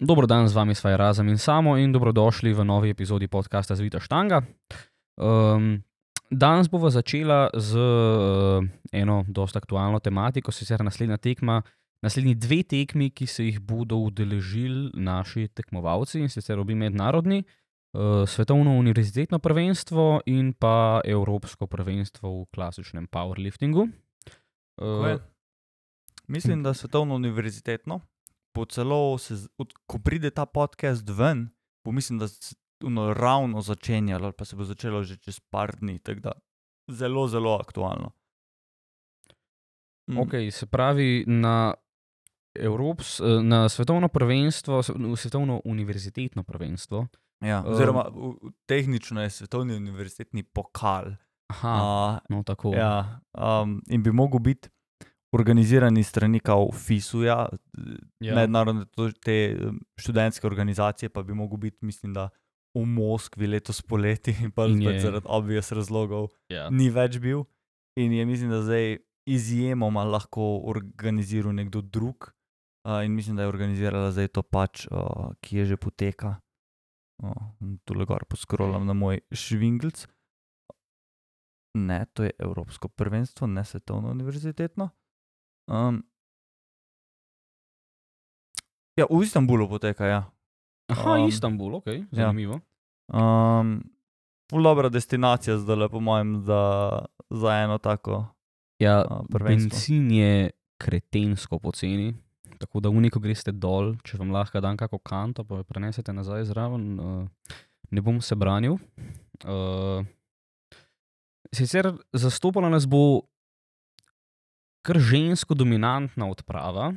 Dobro dan, z vami sva Razem in Samo in dobrodošli v novi epizodi podcasta Zvita Štanga. Um, danes bova začela z uh, eno dosta aktualno tematiko, sicer naslednja tekma, naslednji dve tekmi, ki se jih bodo udeležili naši tekmovalci in sicer obi mednarodni, uh, svetovno univerzitetno prvenstvo in pa evropsko prvenstvo v klasičnem powerliftingu. Uh, Mislim, da svetovno univerzitetno, po celo, se, od, ko pride ta podcast ven, bo mislim, da se ono ravno začenjalo, ali pa se bo začelo že čez par dni. Tako da zelo, zelo aktualno. Mm, Ok, se pravi, na, Evrops, eh, na svetovno prvenstvo, svetovno univerzitetno prvenstvo. Ja, Um, oziroma, v, tehnično je svetovni univerzitetni pokal. Aha, Uh, no tako. ja, um, in bi mogel biti organiziran strani kao FISU-ja, Ja. mednarodne te študentske organizacije, pa bi mogel biti, mislim, da v Moskvi letos poleti, pa je. zaradi obvious razlogov Ja. ni več bil. In je, mislim, da zdaj izjemoma lahko organiziral nekdo drug. Uh, in mislim, da je organizirala zdaj to pač, uh, ki je že poteka. Uh, tu le gor poskrolam na moj švinglc. Ne, to je Evropsko prvenstvo, ne svetovno univerzitetno. Um, ja, v Istanbulu poteka, ja. Aha, Um, Istanbul, ok, zanimivo. Um, Ful dobra destinacija zdaj, le, po mojem, za, za eno tako. Ja, prvenstvo. benzin je kretensko poceni. Tako da v neko greste dol, če vam lahko dam kako kanto, pa jo prenesete nazaj zraven, uh, ne bom se branil. Uh, sicer zastopala nas bo kar žensko dominantna odprava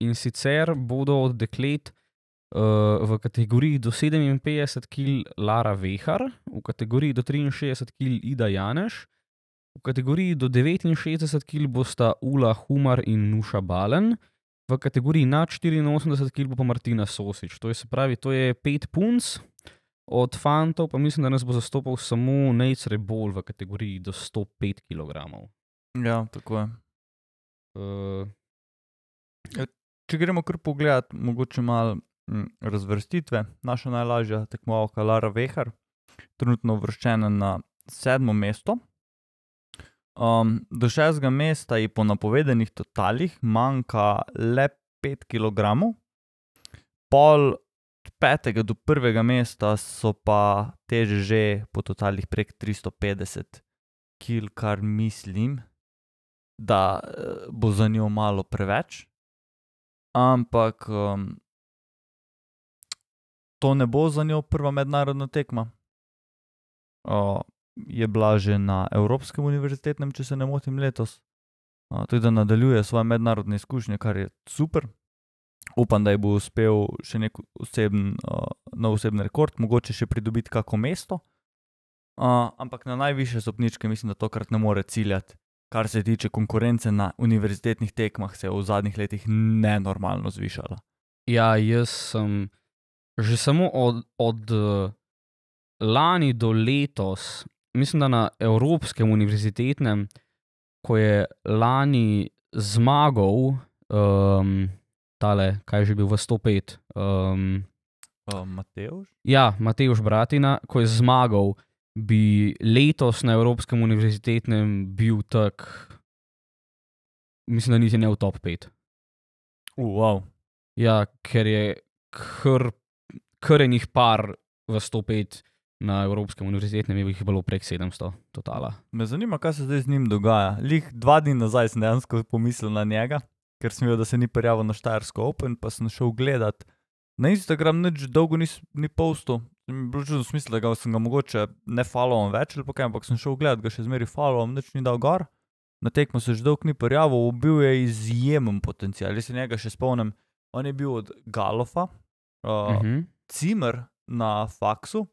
in sicer bodo od deklet uh, v kategoriji do 57 kg Lara Vehar, v kategoriji do 63 kg Ida Janeš, v kategoriji do 69 kg bosta Ula Humar in Nuša Balen, v kategoriji nad 84 kg pa Martina Sosič. To je se pravi, to je pet punc. Od fantov pa mislim, da nas bo zastopal samo Nate Rebol v kategoriji do 105 kg. Ja, tako je. Uh, Če gremo kar pogledat, mogoče malo mm, razvrstitve. Naša najlažja tekmovalka Lara Vehar, trenutno uvrščena na sedmo mesto. Um, do šestega mesta ji po napovedanih totalih manjka le 5 kg, pol od petega do prvega mesta so pa teže že po totalih prek 350 kg, kar mislim, da eh, bo za njo malo preveč. Ampak um, to ne bo za njo prva mednarodna tekma. O, je bila že na Evropskem univerzitetnem, če se ne motim, letos. O, Tako da nadaljuje svoje mednarodne izkušnje, kar je super. Upam, da ji bo uspel še nek oseben, uh, nov osebni rekord, mogoče še pridobiti kako mesto. Uh, ampak na najvišje stopničke mislim, da tokrat ne more ciljati. Kar se tiče konkurence na univerzitetnih tekmah, se je v zadnjih letih nenormalno zvišala. Ja, jaz sem že samo od, od eh, lani do letos, mislim, da na Evropskem univerzitetnem, ko je lani zmagal, um, tale, kaj je že bil v 105. Um, Uh, Mateoš? ja, Mateoš Bratina, ko je zmagal, bi letos na Evropskem univerzitetnem bil tak, mislim, da niti ne v top 5. Uh, wow. Ja, ker je kar, kar enih par v 105 na Evropskem univerzitetnem, je jih bilo prek 700 totala. Me zanima, kaj se zdaj z njim dogaja. Lih dva dni nazaj sem dejansko pomislil na njega, ker sem videl, da se ni prijavil na Štajersko Open, pa sem šel gledat. Na Instagram nič dolgo nis, ni postal. Mi je bilo čudno smisel, da ga sem ga mogoče ne followam več ali kaj, ampak sem šel gledat, ga še zmeri followam, nič ni dal gor. Na tekmo se že dolgo ni prijavil, bil je izjemen potencial. Jaz se njega še spomnim, on je bil od Galofa, uh, Uh -huh. cimer na faksu.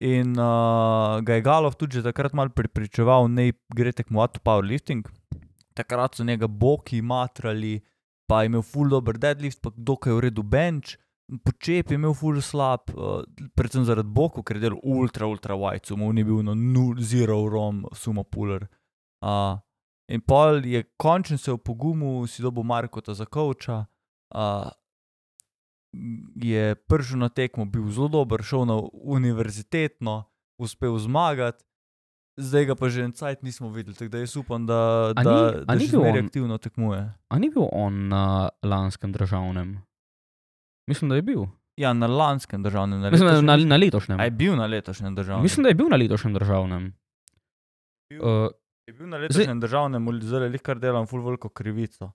In uh, ga je Galov tudi že takrat malo pripričeval, da gre tekmovati v powerlifting. Takrat so njega boki matrali, pa je imel full dober deadlift, pa dokaj v redu bench, počep je imel full slab, uh, predvsem zaradi boku, ker je delal ultra, ultra wide, sumo ni bil no nul, zero rom, sumo puller. Uh, in pol je končno se v pogumu, si dobil Markota za koča. Uh, je prišel na tekmo, bil zelo dober, šel na univerzitetno, uspel zmagati. Zdaj ga pa že en cajt nismo videli, tako da jaz upam, da, A da, ni- a da ni še zmeraj aktivno tekmuje. A ni bil on na lanskem državnem? Mislim, da je bil. Ja, na lanskem državnem, na Mislim, na, na letošnjem. A je bil na letošnjem državnem? Mislim, da je bil na letošnjem državnem. Bil- Uh, je bil na letošnjem državnem, zdaj je kar delam ful veliko krivico.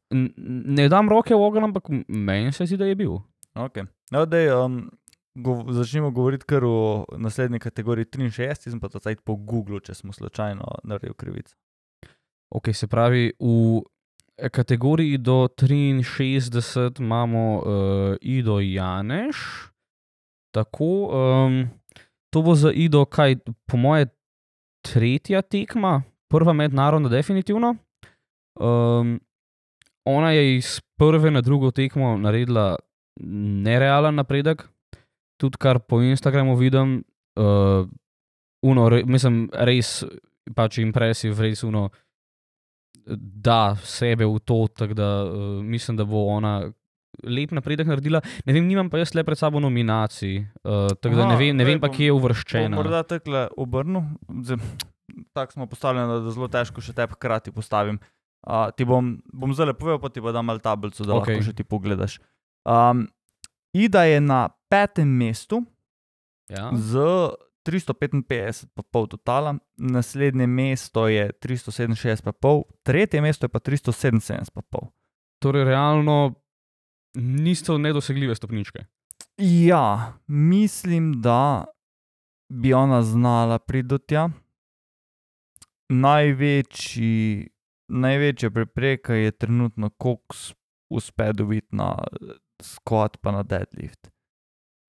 ne dam roke v ogenj, ampak meni se zdi, da je bil. Okay. No, dej, um, go, začnimo govoriti kar o naslednji kategoriji 63, sem pa to cajt po Googlu, če smo slučajno naredili krivico. Ok, se pravi, v kategoriji do 63 imamo uh, Ido Janeš. Tako, um, to bo za Ido, kaj po moje, tretja tekma, prva mednarodna, definitivno. Um, ona je iz prve na drugo tekmo naredila nerealen napredek, tudi kar po Instagramu vidim. Uh, uno, re, mislim, res pač impresiv, res da sebe v to, tako da uh, mislim, da bo ona lep napredek naredila. Ne vem, nimam pa jaz le pred sabo nominacij, uh, tako da ne vem, ne vem pa, kje je uvrščena. morda takole obrnil, tako smo postavljeni, da je zelo težko še te hkrati postavim. Uh, ti bom, bom zdaj povedal, pa ti bo dam malo tablico, da okay. Lahko še ti pogledaš. Um, Ida je na petem mestu Ja? z 355,5 totala, naslednje mesto je 367,5, tretje mesto je pa 377,5. Torej, realno niso nedosegljive stopničke. Ja, mislim, da bi ona znala priti do tja. Največji, največja prepreka je trenutno, koliko uspe dobiti na squat, pa na deadlift.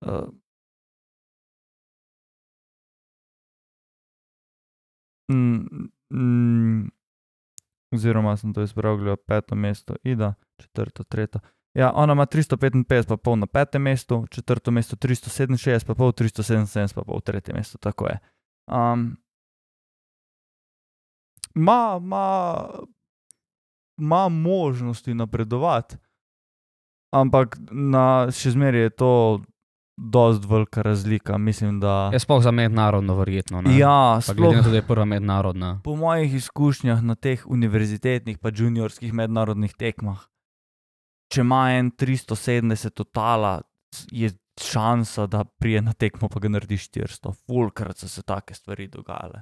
Uh, mm, mm, oziroma sem to izpravljal, peto mesto, Ida, četrto, tretje. Ja, ona ima 355, pa pol na petem mestu, četrto mesto 367, pa pol 377, pa pol tretje mesto, tako je. Um, ma, ma, ma možnosti napredovati, ampak na, še zmeraj je to dost velika razlika. Mislim, da. Je sploh za mednarodno, verjetno. Ne? Ja, Pa glede na sploh to, da je prva mednarodna. po mojih izkušnjah na teh univerzitetnih, pa juniorskih mednarodnih tekmah, če ima en 370 totala, je šansa, da prije na tekmo pa ga naredi 400. Fulkrat so se take stvari dogajale.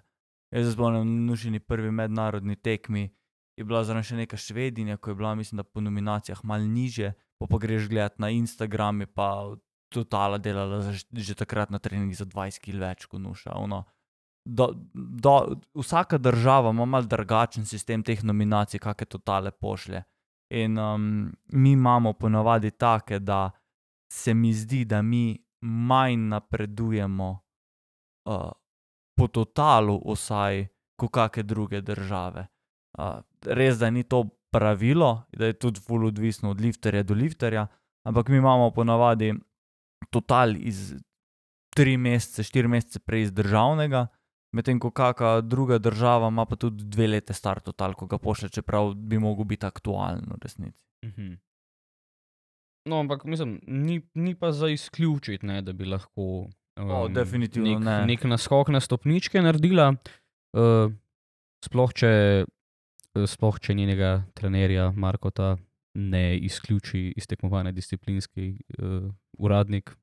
Jaz se spomnim, na nušeni prvi mednarodni tekmi je bila zraven še neka švedinja, ko je bila, mislim, po nominacijah malo niže, pa, pa greš gledat na Instagram, pa totala delala za, ž- že takrat na trening za 20 kg več kot nuša. Ono, do, do, vsaka država ima mal drugačen sistem teh nominacij, kakšne totale pošlje. In um, mi imamo ponavadi take, da se mi zdi, da mi manj napredujemo uh, po totalu, vsaj kot kakšne druge države. Uh, res, da ni to pravilo, da je tudi ful odvisno od lifterja do lifterja, ampak mi imamo ponavadi total iz tri mesece, štiri mesece prej iz državnega, medtem ko kakšna druga država ima pa tudi dve leti star total, ko ga pošlje, čeprav bi mogel biti aktualen v resnici. Mhm. No, ampak mislim, ni, ni pa za izključiti, ne, da bi lahko. Um, O, definitivno nek, ne. Nek naskok na stopničke naredila, uh, sploh, če, eh, sploh če njenega trenerja Markota ne izključi iz tekmovanja disciplinski uh, uradnik,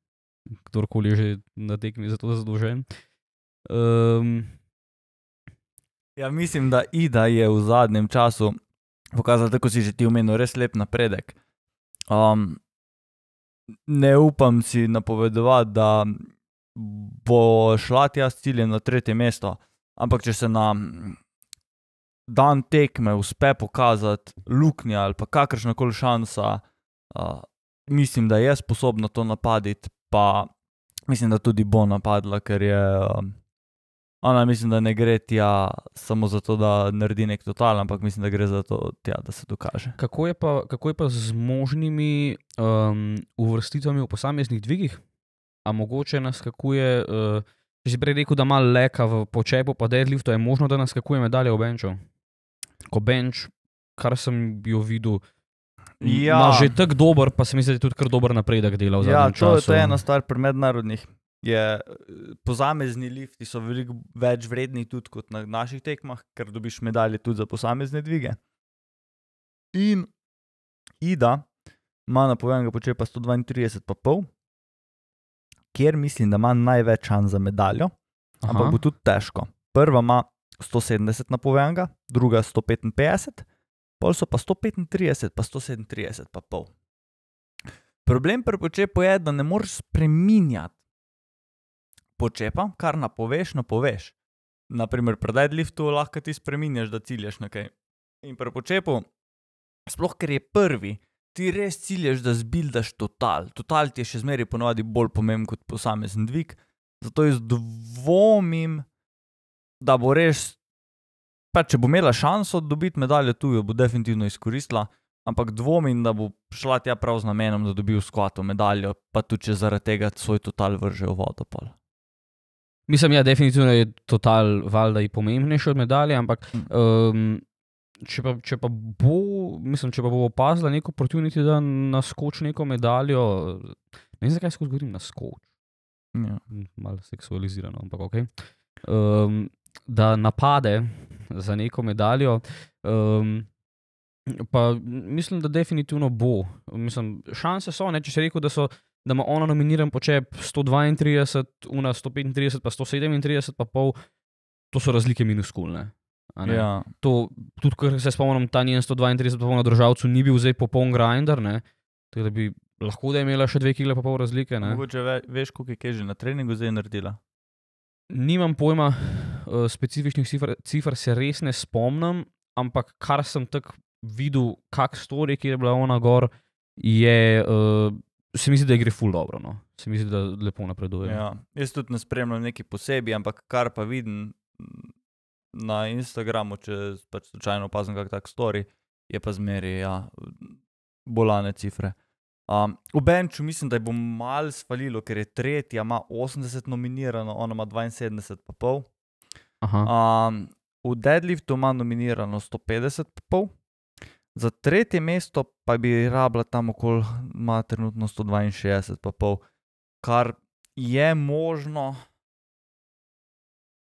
kdorkoli je že na tekmi za to zadolžen. Um, Ja, mislim, da Ida je v zadnjem času pokazala, tako si že ti omenil, res lep napredek. Um, ne upam si napovedovati, da bo šla tja s ciljem na tretje mesto, ampak če se na dan tekme uspe pokazati luknja ali pa kakršna koli šansa, uh, mislim, da je sposobna to napaditi, pa mislim, da tudi bo napadla, ker je. Um, Ona mislim, da ne gre tja samo zato, da naredi nek total, ampak mislim, da gre za to, tja, da se dokaže. kako, je pa, kako je pa z možnimi um, uvrstitvami v posameznih dvigih? A mogoče naskakuje, uh, če si prej rekel, da ima leka v počepu, pa deadliftu, je možno, da naskakuje medalje v benču. Ko benč, kar sem jo videl, Ja. že tako dober, pa se mi zdi, da je tudi kar dober napredek delal. v Ja, zadnjem to, času. to je ena stvar pri mednarodnih. Je, eh, posamezni lifti so veliko več vredni tudi kot na naših tekmah, ker dobiš medalje tudi za posamezne dvige. In Ida ima na povedanega počepa 132,5, kjer mislim, da ima največ šans za medaljo, Aha. ampak bo tudi težko. Prva ima 170 na povedanega, druga 155, pol so pa 135, pa 137, pa pol. Problem pri počepu je, da ne moreš spremenjati počepa, kar napoveš, napoveš. Naprimer, pri deadliftu lahko ti spremeniš, da ciljaš na kaj. In pri počepu, sploh ker je prvi, ti res ciljaš, da zbildaš total. Total ti je še zmeraj ponovadi bolj pomemben kot posamezen dvig. Zato jaz dvomim, da bo res, pa če bo imela šanso dobiti medaljo tu, jo bo definitivno izkoristila, ampak dvomim, da bo šla tja prav z namenom, da dobi v skvatu medaljo, pa tudi če zaradi tega svoj total vrže v vodopol. Mislim, ja, definitivno je total valjda i pomembnejši od medalje, ampak Mm. um, če, pa, če pa bo, mislim, če pa bo opazila neko protivniki, da naskoči neko medaljo, ne vem, zakaj skozi govorim naskoči. Ja. malo seksualizirano, ampak ok. Um, da napade za neko medaljo. Um, pa mislim, da definitivno bo. Mislim, šanse so, ne, če si rekel, da, so, da ima ona nominiran počep 132, una 135, pa 137, pa pol, to so razlike minuskulne. Ja. To, tudi, ker se spomnim, ta njen 132, pa pol na državcu ni bil zdaj popoln grinder, ne. Tako da bi lahko da imela še dve kile pa pol razlike. Ne. Mogoče ve, veš, koliko je že na treningu zdaj naredila. Nimam pojma, uh, specifičnih cifr, cifr se res ne spomnim, ampak kar sem tako videl, kak stori, ki je bila ona gor, je, uh, se mi zdi, da gre ful dobro. No. Se mi zdi, da lepo napreduje. Ja. Jaz tudi ne spremljam neki posebej, ampak kar pa vidim mm, na Instagramu, če pač slučajno opazim kak tak story, je pa zmeri, ja, bolane cifre. Um, v Benču mislim, da je bo mal svalilo, ker je tretja, ima 80 nominirano, ona ima 72,5. Aha, Um, v deadliftu ima nominirano 150,5. Za tretje mesto pa bi rabila tam okoli, ima trenutno 162,5, kar je možno,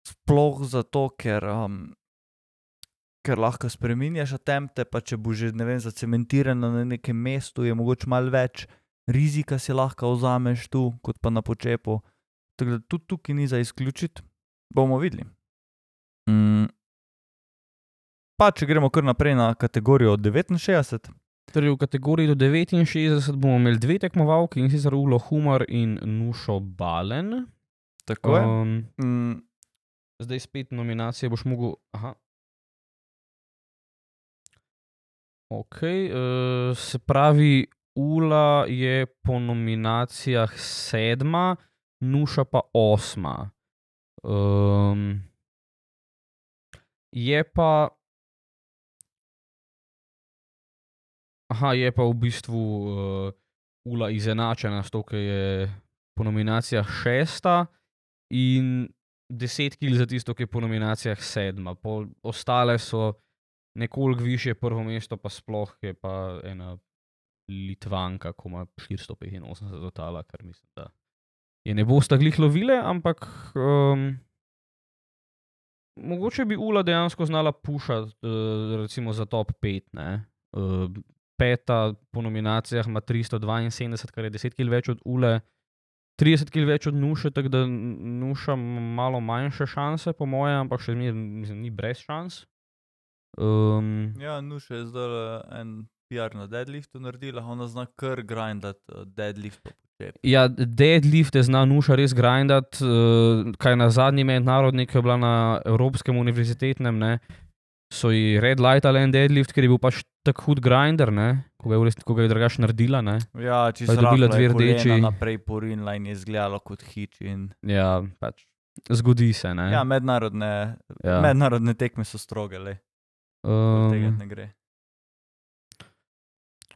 sploh zato, ker, um, ker lahko spremenjaš attempte, pa če bo že vem, zacementirano na nekem mestu, je mogoče malo več rizika si lahko vzameš tu, kot pa na počepu. Tako da tudi tukaj ni za izključiti, bomo videli. Pa če gremo kar naprej na kategorijo 69. torej v kategoriji do 69 bomo imeli dve tekmovalki in sicer Ulo Humor in Nušo Balen. Tako je. Um, Mm, zdaj spet nominacije boš mogel. Aha. Ok, uh, se pravi, Ula je po nominacijah sedma, Nuša pa osma. Um, je pa. Aha, je pa v bistvu uh, Ula izenačena s to, ki je po nominacijah šesta in deset kil za tisto, ki je po nominacijah sedma. Po, ostale so nekoliko više, prvo mesto pa sploh je pa ena Litvanka, ko ima 485 totala, kar mislim, da je ne boste glih lovile, ampak um, mogoče bi Ula dejansko znala pušati, uh, recimo za top 5. Ne? Uh, peta po nominacijah ima 372, kar je 10 kil več od Ule. 30 kil več od Nuša, tako da Nuša malo manjše šanse, po mojem, ampak še zmeraj mislim, ni brez šans. Um, ja, Nuša je zdaj en PR na deadliftu naredila, ona zna kar grindati uh, deadlift ja, deadlift je zna Nuša res grindati, uh, kaj na zadnji mednarodni, ki je bila na Evropskem univerzitetnem, ne, so ji red lightali en deadlift, ker je bil pač tako hud grinder, ne, ko ga je, resni- ko ga je drugače naredila. Ne. Ja, če si dobila dve rdeči. Naprej porinila in je izgledalo kot hič. In, Ja, pač zgodi se. Ne. ja, mednarodne, Ja. mednarodne tekme so stroge, le. Um, tega um, ne gre.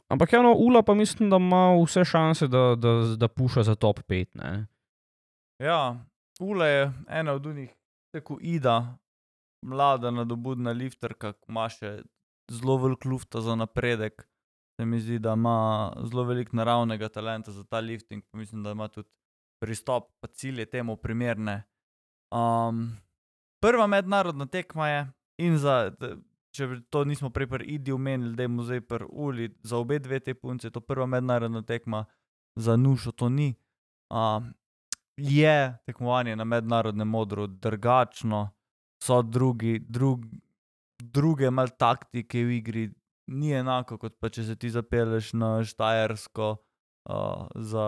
ampak ja, no, Ula pa mislim, da ima vse šanse, da, da, da puša za top 5. Ne. Ja, Ula je ena od unih, tako Ida, mlada, nadobudna lifterka, ki ima še zelo velik luft za napredek. Se mi zdi, da ima zelo veliko naravnega talenta za ta lifting, pa mislim, da ima tudi pristop, pa cilje temu primerne. Um, prva mednarodna tekma je, in za, če to nismo prej pri Idi omenili, da je muzej pri Uli, za obe dve te punce je to prva mednarodna tekma, za Nušo to ni. Um, je tekmovanje na mednarodnem modru drugačno, so drugi, drug, druge mal taktike v igri, ni enako, kot pa če se ti zapelješ na Štajersko uh, za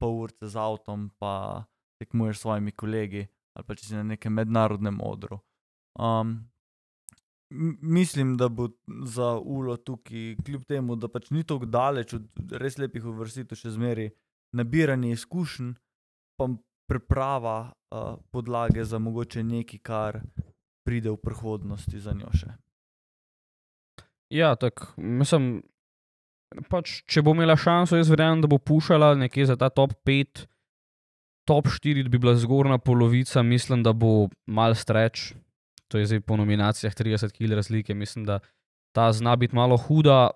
pol ure z avtom, pa tekmuješ s svojimi kolegi, ali pa če si na nekem mednarodnem odru. Um, mislim, da bo za Ulo tukaj, kljub temu, da pač ni tako daleč od res lepih uvrstitev, še zmeraj nabiranje izkušenj, pa priprava uh, podlage za mogoče nekaj, kar pride v prihodnosti za njo še. Ja, tako, mislim, pač, če bo imela šanso, jaz verjamem, da bo pušala nekje za ta top 5, top 4, da bi bila zgornja polovica, mislim, da bo mal streč. To je zdaj po nominacijah 30 kg razlike, mislim, da ta zna biti malo huda.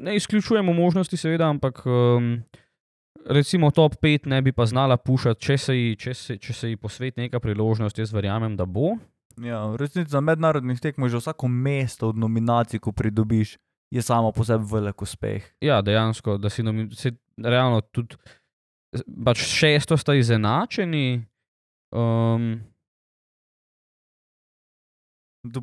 Ne izključujemo možnosti, seveda, ampak um, recimo top 5 ne bi pa znala pušati, če se ji, če se, če se ji posveti neka priložnost, jaz verjamem, da bo. Ja, resnici za mednarodnih tekmah že vsako mesto od nominacij, ko pridobiš, je samo po sebi velik uspeh. Ja, dejansko, da si nomi, se, realno tudi pač šesto sta izenačeni. Um,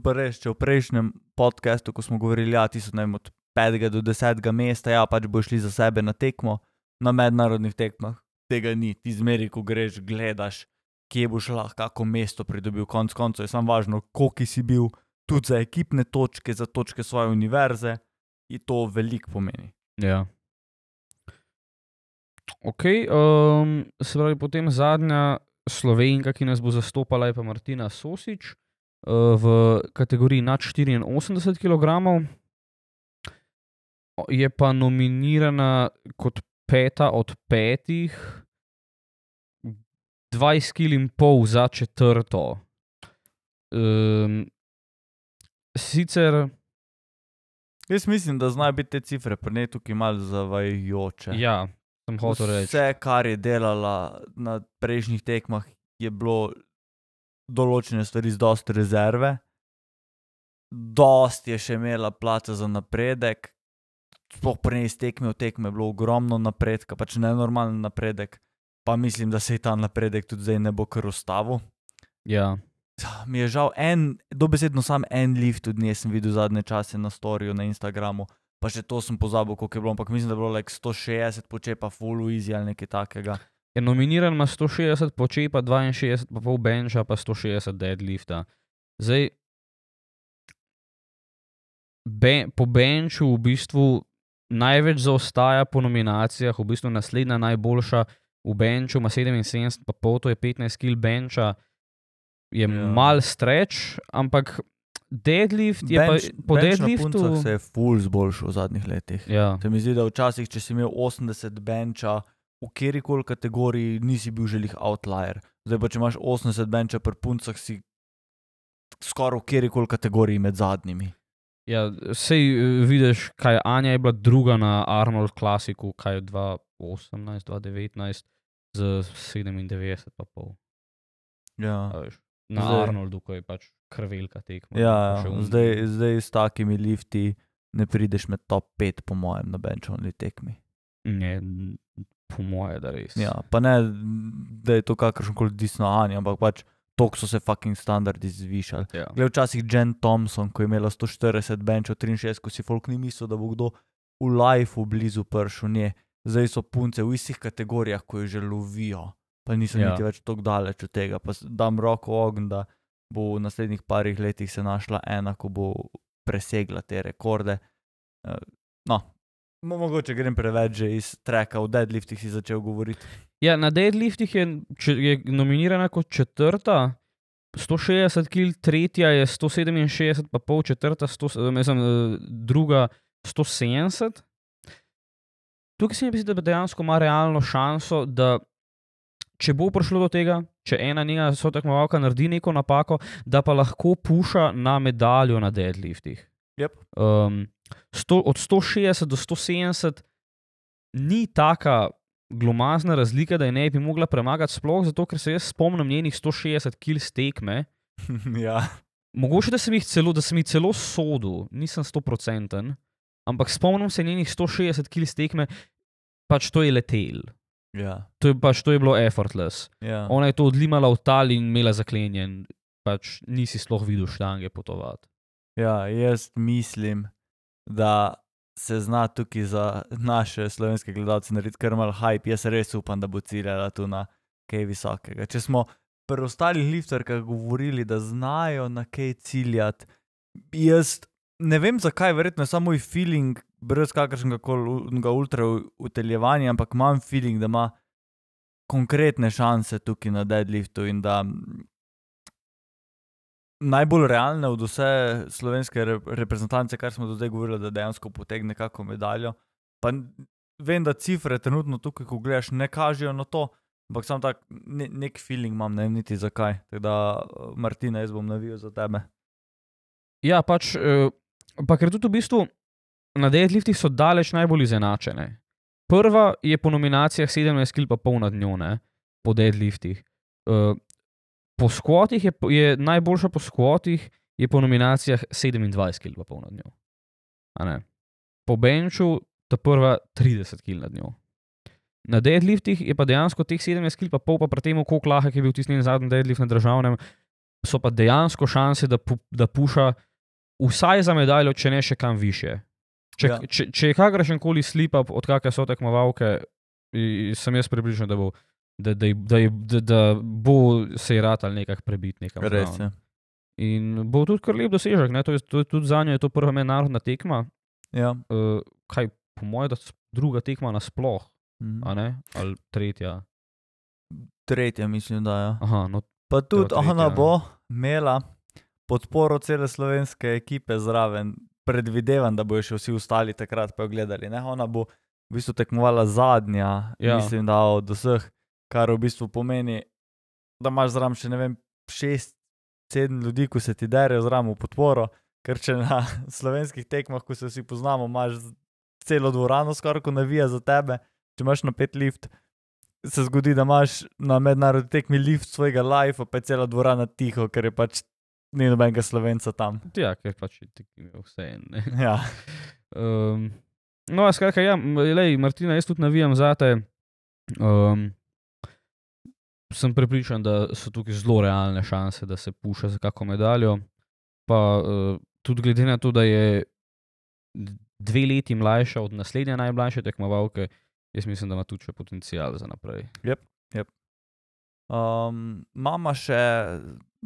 pa res, če v prejšnjem podkastu, ko smo govorili, ja, so ne vem, od 5 do 10 mesta, ja, pač bo šli za sebe na tekmo, na mednarodnih tekmah. Tega ni, ti zmeri, ko greš, gledaš, kje boš lahko kako mesto pridobil. Konec koncev je samo važno, koliko si bil, tudi za ekipne točke, za točke svoje univerze, in to veliko pomeni. ja. Ok, um, se pravi, potem zadnja slovenka, ki nas bo zastopala, je pa Martina Sosič uh, v kategoriji nad 84 kg. Je pa nominirana kot peta od petih, 20 kg in pol za četrto. Um, sicer, Jaz mislim, da znajo biti te cifre pri njej tukaj malo zavajajoče. ja, sem hotel reči. Vse, kar je delala na prejšnjih tekmah, je bilo določene stvari z dosti rezerve. Dost je še imela placa za napredek, sploh pri njej iz tekme v tekme je bilo ogromno napredka, pač nenormalen napredek. Pa mislim, da se ji ta napredek tudi zdaj ne bo kar ustavil. Ja. Mi je žal, en, dobesedno sam en lift tudi nisem videl zadnje čase na storju na Instagramu, pa še to sem pozabil, koliko je bilo, ampak mislim, da je bilo like 160 počepa full easy ali nekaj takega. Je nominiran ima 160 počepa, 62 pa pol benča, pa 160 deadlifta. Zdaj, be, po benču v bistvu največ zaostaja po nominacijah, v bistvu naslednja najboljša v benču ima 77, pa pol, to je 15 kg benča, je Ja. mal streč, ampak deadlift je Bench- pa po deadliftu. se je full zboljšal v zadnjih letih. Ja, Se mi zdi, da včasih, če si imel 80 benča v kjer koli kategoriji, nisi bil želih outlier. Zdaj pa, če imaš 80 benča pri puncah, si skoraj v kjer koli kategoriji med zadnjimi. Ja sej eh, vidiš, kaj Anja je bila druga na Arnold Classicu, kaj je 2018, 2019 z 97 pa pol. Ja. Na Zdaj-. Arnoldu, ko je pač krvelka tekma. Ja, ja. Zdaj, zdaj s takimi lifti ne prideš med top 5, po mojem, na benčovni tekmi. Ne, po moje, da res. Ja, pa ne, da je to kakršen koli disnoanje, ampak pač tok so se fucking standardi zvišali. Ja. Glej, včasih Jen Thompson, ko je imela 140 benčov, 63, ko si folk ni mislil, da bo kdo v lifeu blizu pršel nje. Zdaj so punce v istih kategorijah, ko jo že lovijo, pa niso ja. Ja. niti več tako daleč od tega. Pa dam roko v ogenj, da bo v naslednjih parih letih se našla ena, ko bo presegla te rekorde. Eh, No, mogoče grem preveč že iz treka, v deadliftih si začel govoriti. ja, na deadliftih je, je nominirana kot četrta. 160 kg, tretja je 167, pa pol četrta, 100, mislim, eh, druga 170. Tukaj se mi zdi, da dejansko ima realno šanso, da če bo prišlo do tega, če ena njena sotekmovalka naredi neko napako, da pa lahko puša na medaljo na deadliftih. Yep. Um, sto, od 160 do 170 ni taka glomazna razlika, da je ne bi mogla premagati, sploh zato, ker se jaz spomnim njenih 160 kil stekme. ja. Mogoče da sem jih celo, da sem jih celo sodel, nisem 100%, ampak spomnim se njenih 160 kil stekme, pač to je letel. Ja. To je, pač, to je bilo effortless. Ja. Ona je to odlimala v tal in imela zaklenjen, pač nisi sploh videl štange potovati. Ja, jaz mislim, da se zna tukaj za naše slovenske gledalce narediti kar mal hype. Jaz res upam, da bo ciljala tu na kaj visokega. Če smo pri ostalih lifterkah govorili, da znajo na kaj ciljati, jaz ne vem zakaj, verjetno je samo moj feeling, brez kakršnega koli ultra uteljevanja, ampak imam feeling, da ima konkretne šanse tukaj na deadliftu in da najbolj realne od vse slovenske re reprezentance, kar smo do zdaj govorili, da dejansko potegne kako medaljo. Pa vem, da cifre trenutno tukaj, ko gledaš, ne kažejo na to, ampak sam tak ne, nek feeling imam, ne vem niti zakaj. Tako da, Martina, jaz bom navijal za tebe. Ja, pač, eh, pa ker tudi v bistvu na deadliftih so daleč najbolj izenačene. Prva je po nominacijah 17 kil pa pol nad njo, ne, po deadliftih. Eh, Po skvotih je, je najboljša po skvotih, je po nominacijah 27 kil pa pol nad njo. A ne. Po benču ta prva 30 kil nad njo. Na deadliftih je pa dejansko teh 17 kil pa pol, pa pri tem, koliko lahek je bil tisti zadnji deadlift na državnem, so pa dejansko šanse, da, pu, da puša vsaj za medaljo, če ne še kam više. Če, Ja. če, če je kakršen koli slip up od kakšne so tekmovalke, sem jaz pripričan, da bo, da, da, da, da, da bo se je rad ali nekako prebit nekam. Res je. In bo tudi kar lep dosežek, ne? to je, to tudi za njo je to prva mednarodna tekma. Ja. Uh, kaj, po mojem, da druga tekma nasploh, Mhm. a ne? Ali tretja. Tretja, mislim, da je. Ja. Aha, no, Pa tudi tretja, ona ja. bo imela podporo cele slovenske ekipe zraven. Predvidevam, da bojo še vsi ostali takrat pa jo gledali. Ne? Ona bo v bistvu tekmovala zadnja, ja. Ja. mislim, da od vseh, kar v bistvu pomeni, da imaš zraven še ne vem, šest, sedem ljudi, ko se ti derejo zraven v podporo, ker če na slovenskih tekmah, ko se vsi poznamo, imaš celo dvorano skoraj, ko navija za tebe, če imaš na pet lift. Se zgodi, da imaš na mednarodni tekmi lift svojega life, pa je cela dvorana tiho, ker je pač ni nobenega slovenca tam. ja, ker pač je vse en. ne. Ja, Um, no, skratka, ja, lej, Martina, jaz tudi navijam za te. Um, sem prepričan, da so tukaj zelo realne šanse, da se puša za kakšno medaljo. Pa uh, tudi glede na to, da je dve leti mlajša od naslednje najmlajše tekmovalke, jaz mislim, da ima tudi še potencial za naprej. um, imamo še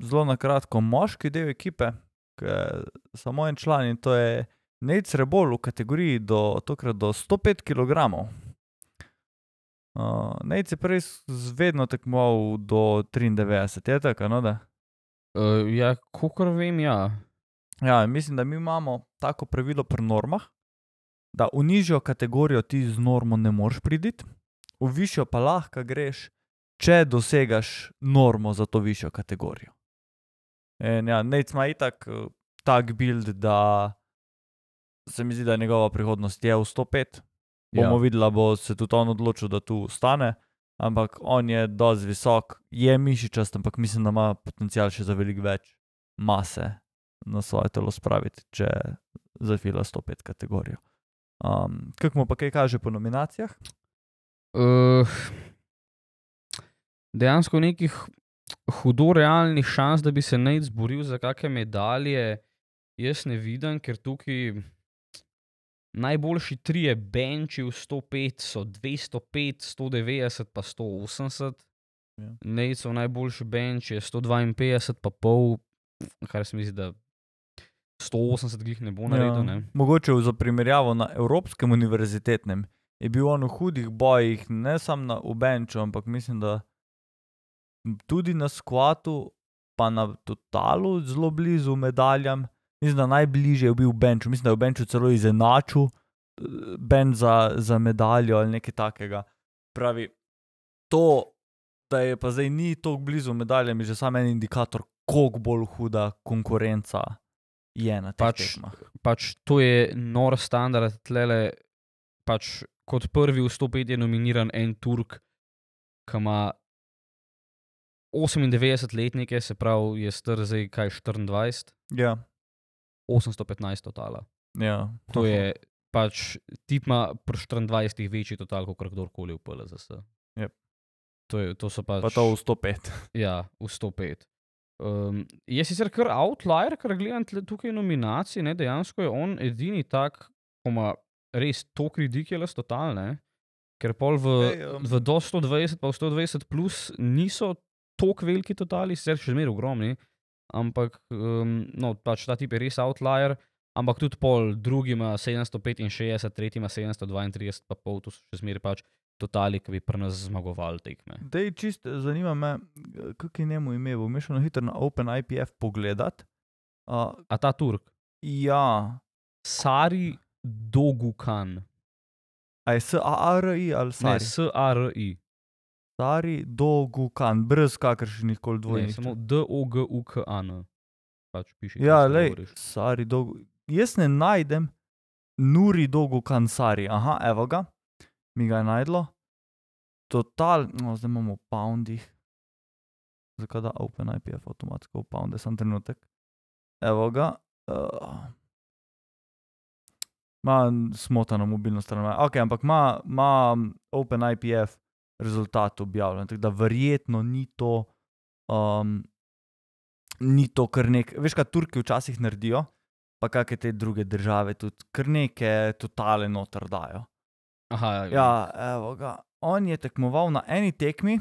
zelo na kratko moški del ekipe, ki je samo en član in to je Nec Rebol v kategoriji do, tokrat do 105 kg. Uh, Nec je prej vedno tekmoval do 93, je tako, no da? Uh, ja, kolikor vem, ja. Ja, mislim, da mi imamo tako pravilo pri normah, da v nižjo kategorijo ti z normo ne moreš priditi, v višjo pa lahko greš, če dosegaš normo za to višjo kategorijo. In ja, Nec ima itak eh, tak build, da se mi zdi, da njegova prihodnost je v 105. Bomo Ja. videli, bo se tudi on odločil, da tu ostane. Ampak on je dosti visok, je mišičast, ampak mislim, da ima potencial še za veliko več mase na svoje telo spraviti, če zafila 105 kategorijo. Um, kako mu pa kaj kaže po nominacijah? Uh, dejansko nekih hudo realnih šans, da bi se naj zboril za kakšne medalje, jaz ne vidim, ker tukaj najboljši trije benči v 105 so 205, 190 pa 180. Ja. Nejcov najboljši benč je 152 pa pol, kar se mi zdi, da 180 glih ne bo naredil. Ne? Mogoče za primerjavo na Evropskem univerzitetnem je bil on v hudih bojih, ne samo na Ubenču, ampak mislim, da tudi na skvatu, pa na totalu zelo blizu medaljam. Mislim, da najbližje je bil Benču, mislim, da je v Benču celo izenačil eh, Ben za, za medaljo ali nekaj takega. Pravi, to, da je pa zdaj ni tako blizu medaljam, je že sam en indikator, koliko bolj huda konkurenca je na teh Pač- tekmah. Pač to je nor standard, tlele, pač kot prvi v 105 je nominiran en Turk, ki ima 98 letnike, se pravi, je star zdaj kaj 24, Ja, 815 totala. ja. To je pač tip ima pri 24 večji total kot kdorkoli v PLZS. Jep. To, je, to so pač. Pa to v 105. Ja, v 105. Um, je sicer kar outlier, kar gledam tukaj nominacij, ne, dejansko je on edini tak, ko ima res tok ridiculous totalne, ker pol v, Ej, um. v do 120 pa v 120 plus niso tok veliki totali, sicer še zmeraj ogromni, ampak um, no, pač ta tip je res outlier, ampak tudi pol, drugi ima 765, tretji ima 732, pa pol, to so še zmeraj pač totali, ki bi pri nas zmagovali tekme. Dej, čist zanima me, kako je njemu ime. Bom šel na hitro na OpenIPF pogledat. Uh, A ta Turk? ja, Sari Dogukan. a je S-A-R-I ali Sari? S-A-R-I. Sari Dogukan, brez kakršnih koli Ne, dvojnih. samo D-O-G-U-K-A-N. Pač piše. Ja, le. Sari Dogu. Jaz ne najdem Nuri Dogukan Sari. Aha, evo ga, mi ga je najdlo. Total, no, zdaj imamo v poundih. Zakaj da OpenIPF avtomatsko v pounde, sem trenutek. Evo ga. Uh, Ma smotano mobilno stran. Ok, ampak ima OpenIPF rezultat objavljen, tako da verjetno ni to, um, ni to kar nek. Veš, kaj Turki včasih naredijo, pa kakšne te druge države tudi, kar neke totale noter dajo. Aha, Ja, evo ga. On je tekmoval na eni tekmi,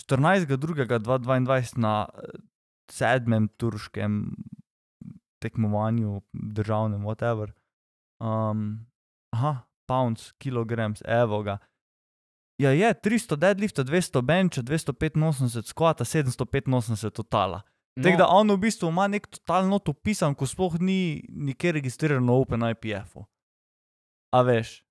14.2.2022 na eh, sedmem turškem tekmovanju, državnem, whatever. Um, aha, pounds, kilograms, evo ga. Ja, je 300 deadlifta, 200 benča, 285 skvata, 785 totala. no, Tako da on v bistvu ima nek totalno to pisan, ko sploh ni nikjer registriran na OpenIPF-u. A veš,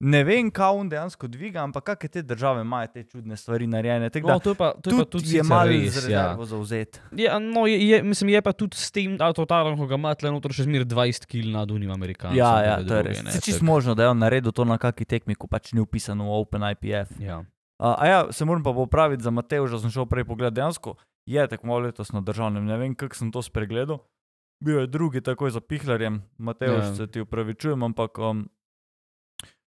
ne vem, kaj on dejansko dviga, ampak kakšne te države imajo te čudne stvari narejene. Tako da no, to je pa to je, pa tudi tudi je malo res, ja. zauzet. Ja, no, je, je, mislim, je pa tudi s tem, totalno, ko ga ima tle noter še zmeraj 20 kg nad unim Amerikancem. Ja, ja, to je res. Se čist možno, da je on naredil to na kakšni tekmi, ko pač ni upisano v OpenIPF. Ja. A, a ja, se moram pa popraviti za Mateoža, sem šel prej pogledat. Dejansko je tekmoval letos na državnem, ne vem, kako sem to spregledal. Bil je drugi takoj za pihlarjem, Mateož, Ja. ja. se ti upravičujem, ampak um,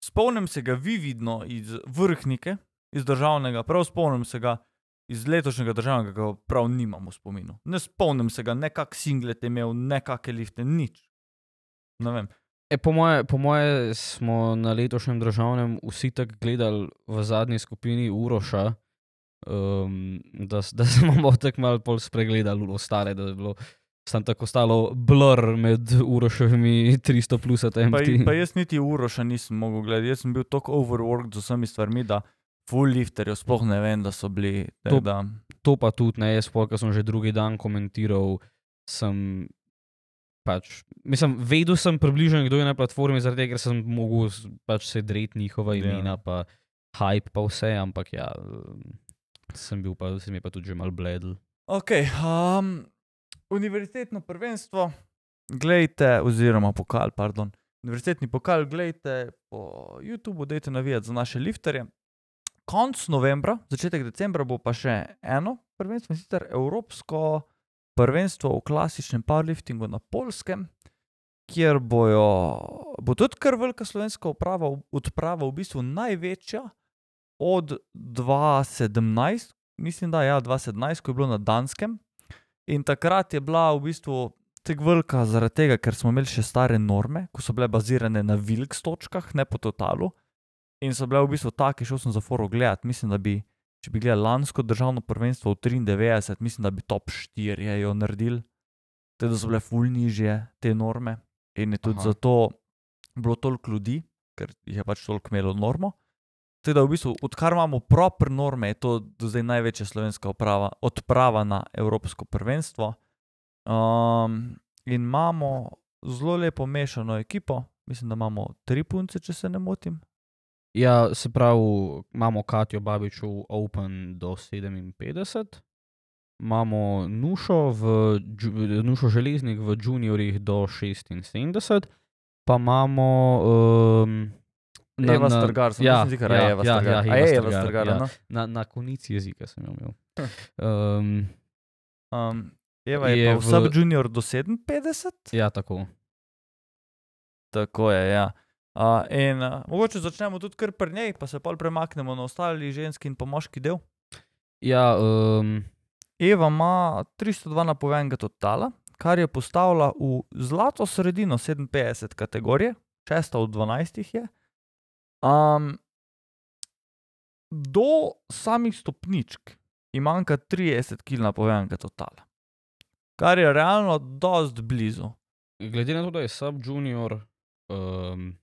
spomnim se ga vividno iz vrhnike, iz državnega, prav spomnim se ga iz letošnjega državnega, ki ga prav nimam v spominu. Ne spomnim se ga, nekak singlet je imel, nekakšne lifte, nič. Ne vem. E, po, moje, po moje smo na letošnjem državnem vsi tako gledali v zadnji skupini Uroša, um, da, da smo tako malo spregledali ostale, da je bilo sam tako stalo blur med Uroševimi 300 plus Pa, attempti. pa jaz niti uroša nisem mogel gledati, jaz sem bil tako overworked z vsemi stvarmi, da full lifterjev sploh ne vem, da so bili. To- tako Da, to pa tudi ne, jaz pa, ker sem že drugi dan komentiral, sem pač, mislim, vedel sem približno, kdo je na platformi, zaradi tega, ker sem mogel pač se dreti njihova Ja. imena, pa hype, pa vse, ampak ja, sem bil pa, se mi je pa tudi že mal bledel. ok, um, univerzitetno prvenstvo, gledajte, oziroma pokal, pardon. Univerzitetni pokal, gledajte po YouTubu, dajte navijati za naše lifterje. Konc novembra, začetek decembra bo pa še eno prvenstvo, in sicer Evropsko prvenstvo v klasičnem powerliftingu na Polskem, kjer bojo, bo tudi kar velika slovenska uprava, odprava, v bistvu največja od 2017, mislim, da je ja, 2017, ko je bilo na Danskem. In takrat je bila v bistvu tako velika zaradi tega, ker smo imeli še stare norme, ko so bile bazirane na Vilks točkah, ne po totalu. In so bile v bistvu take, šel sem za foro gledat, mislim, da bi, če bi gledal lansko državno prvenstvo v 93, mislim, da bi top 4 jo naredili. Te da so bile ful nižje te norme. In je tudi Aha. Zato bilo toliko ljudi, ker jih je pač toliko imelo normo. Tako da v bistvu, odkar imamo proper norme, je to do zdaj največja slovenska oprava, odprava na Evropsko prvenstvo. Um, in imamo zelo lepo mešano ekipo, mislim, da imamo tri punce, če se ne motim. Ja, se pravi, imamo Katijo Babič v Open do 57, imamo Nušo, v, Nušo železnik v juniorjih do 76, pa imamo. Um, Eva Strgar, sem ja, da ja, Eva ja, Strgar. ja, Eva je Eva Strgar, Strgar, ja. no? na, na konici jezika sem jo imel. Um, Um, Eva je, Je v sub-junior do 57, ja, tako. tako je. Ja. Uh, in uh, mogoče začnemo tudi kar pri njej, pa se pa premaknemo na ostali ženski in pa moški del. Ja, um, Eva ima 302 napovedanega totala, kar je postavila v zlato sredino 57 kategorije, šesta od 12 je. Um, do samih stopničk ji manjka 30 kg napovedanega totala, kar je realno dost blizu. glede na to, da je sub-junior, um,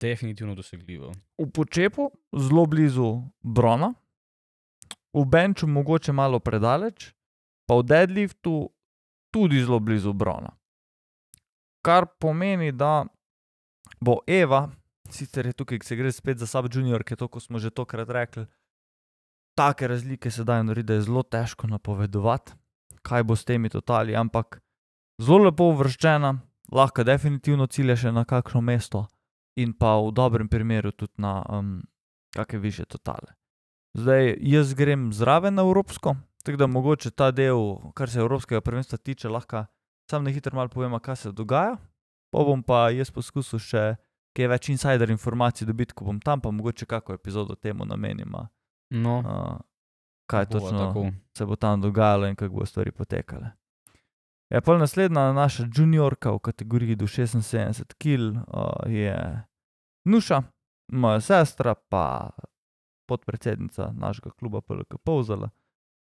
definitivno dosegljivo. V počepu zelo blizu Brona, v benču mogoče malo predaleč, pa v deadliftu tudi zelo blizu Brona. Kar pomeni, da bo Eva, sicer je tukaj, se gre spet za sub-junior, ki je to, kot smo že tokrat rekli, take razlike se dajo narediti, da je zelo težko napovedovati, kaj bo s temi totali, ampak zelo lepo uvrščena, lahko definitivno cilja še na kakšno mesto in pa v dobrem primeru tudi na um, kakšne više totale. Zdaj, jaz grem zraven na Evropsko, tako da mogoče ta del, kar se Evropskega prvenstva tiče, lahko sam na hitro malo povem, kaj se dogaja. Pa bom pa jaz poskusil še kaj več insider informacij dobiti, ko bom tam, pa mogoče kako epizodo temu namenima, No, uh, kaj bova točno tako. se bo tam dogajalo in kako bo stvari potekale. Je pa naslednja naša juniorka v kategoriji do 76 kg, uh, je Nuša, moja sestra, pa podpredsednica našega kluba PLK Povzala,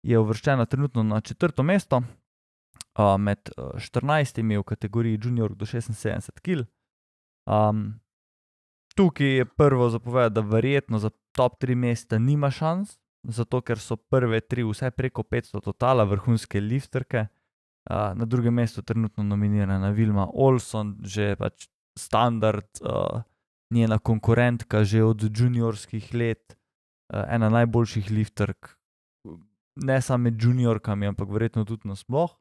je uvrščena trenutno na četrto mesto uh, med uh, 14 v kategoriji junior do 76 kg. Um, tukaj je prvo zapovedati, da verjetno za top 3 mesta nima šans, zato ker so prve tri vse preko 500 totala, vrhunske lifterke. Uh, na drugem mestu trenutno nominirana Vilma Olson, že pač standard, uh, njena konkurentka že od juniorskih let, uh, ena najboljših lifterk, ne samo med juniorkami, ampak verjetno tudi nasploh.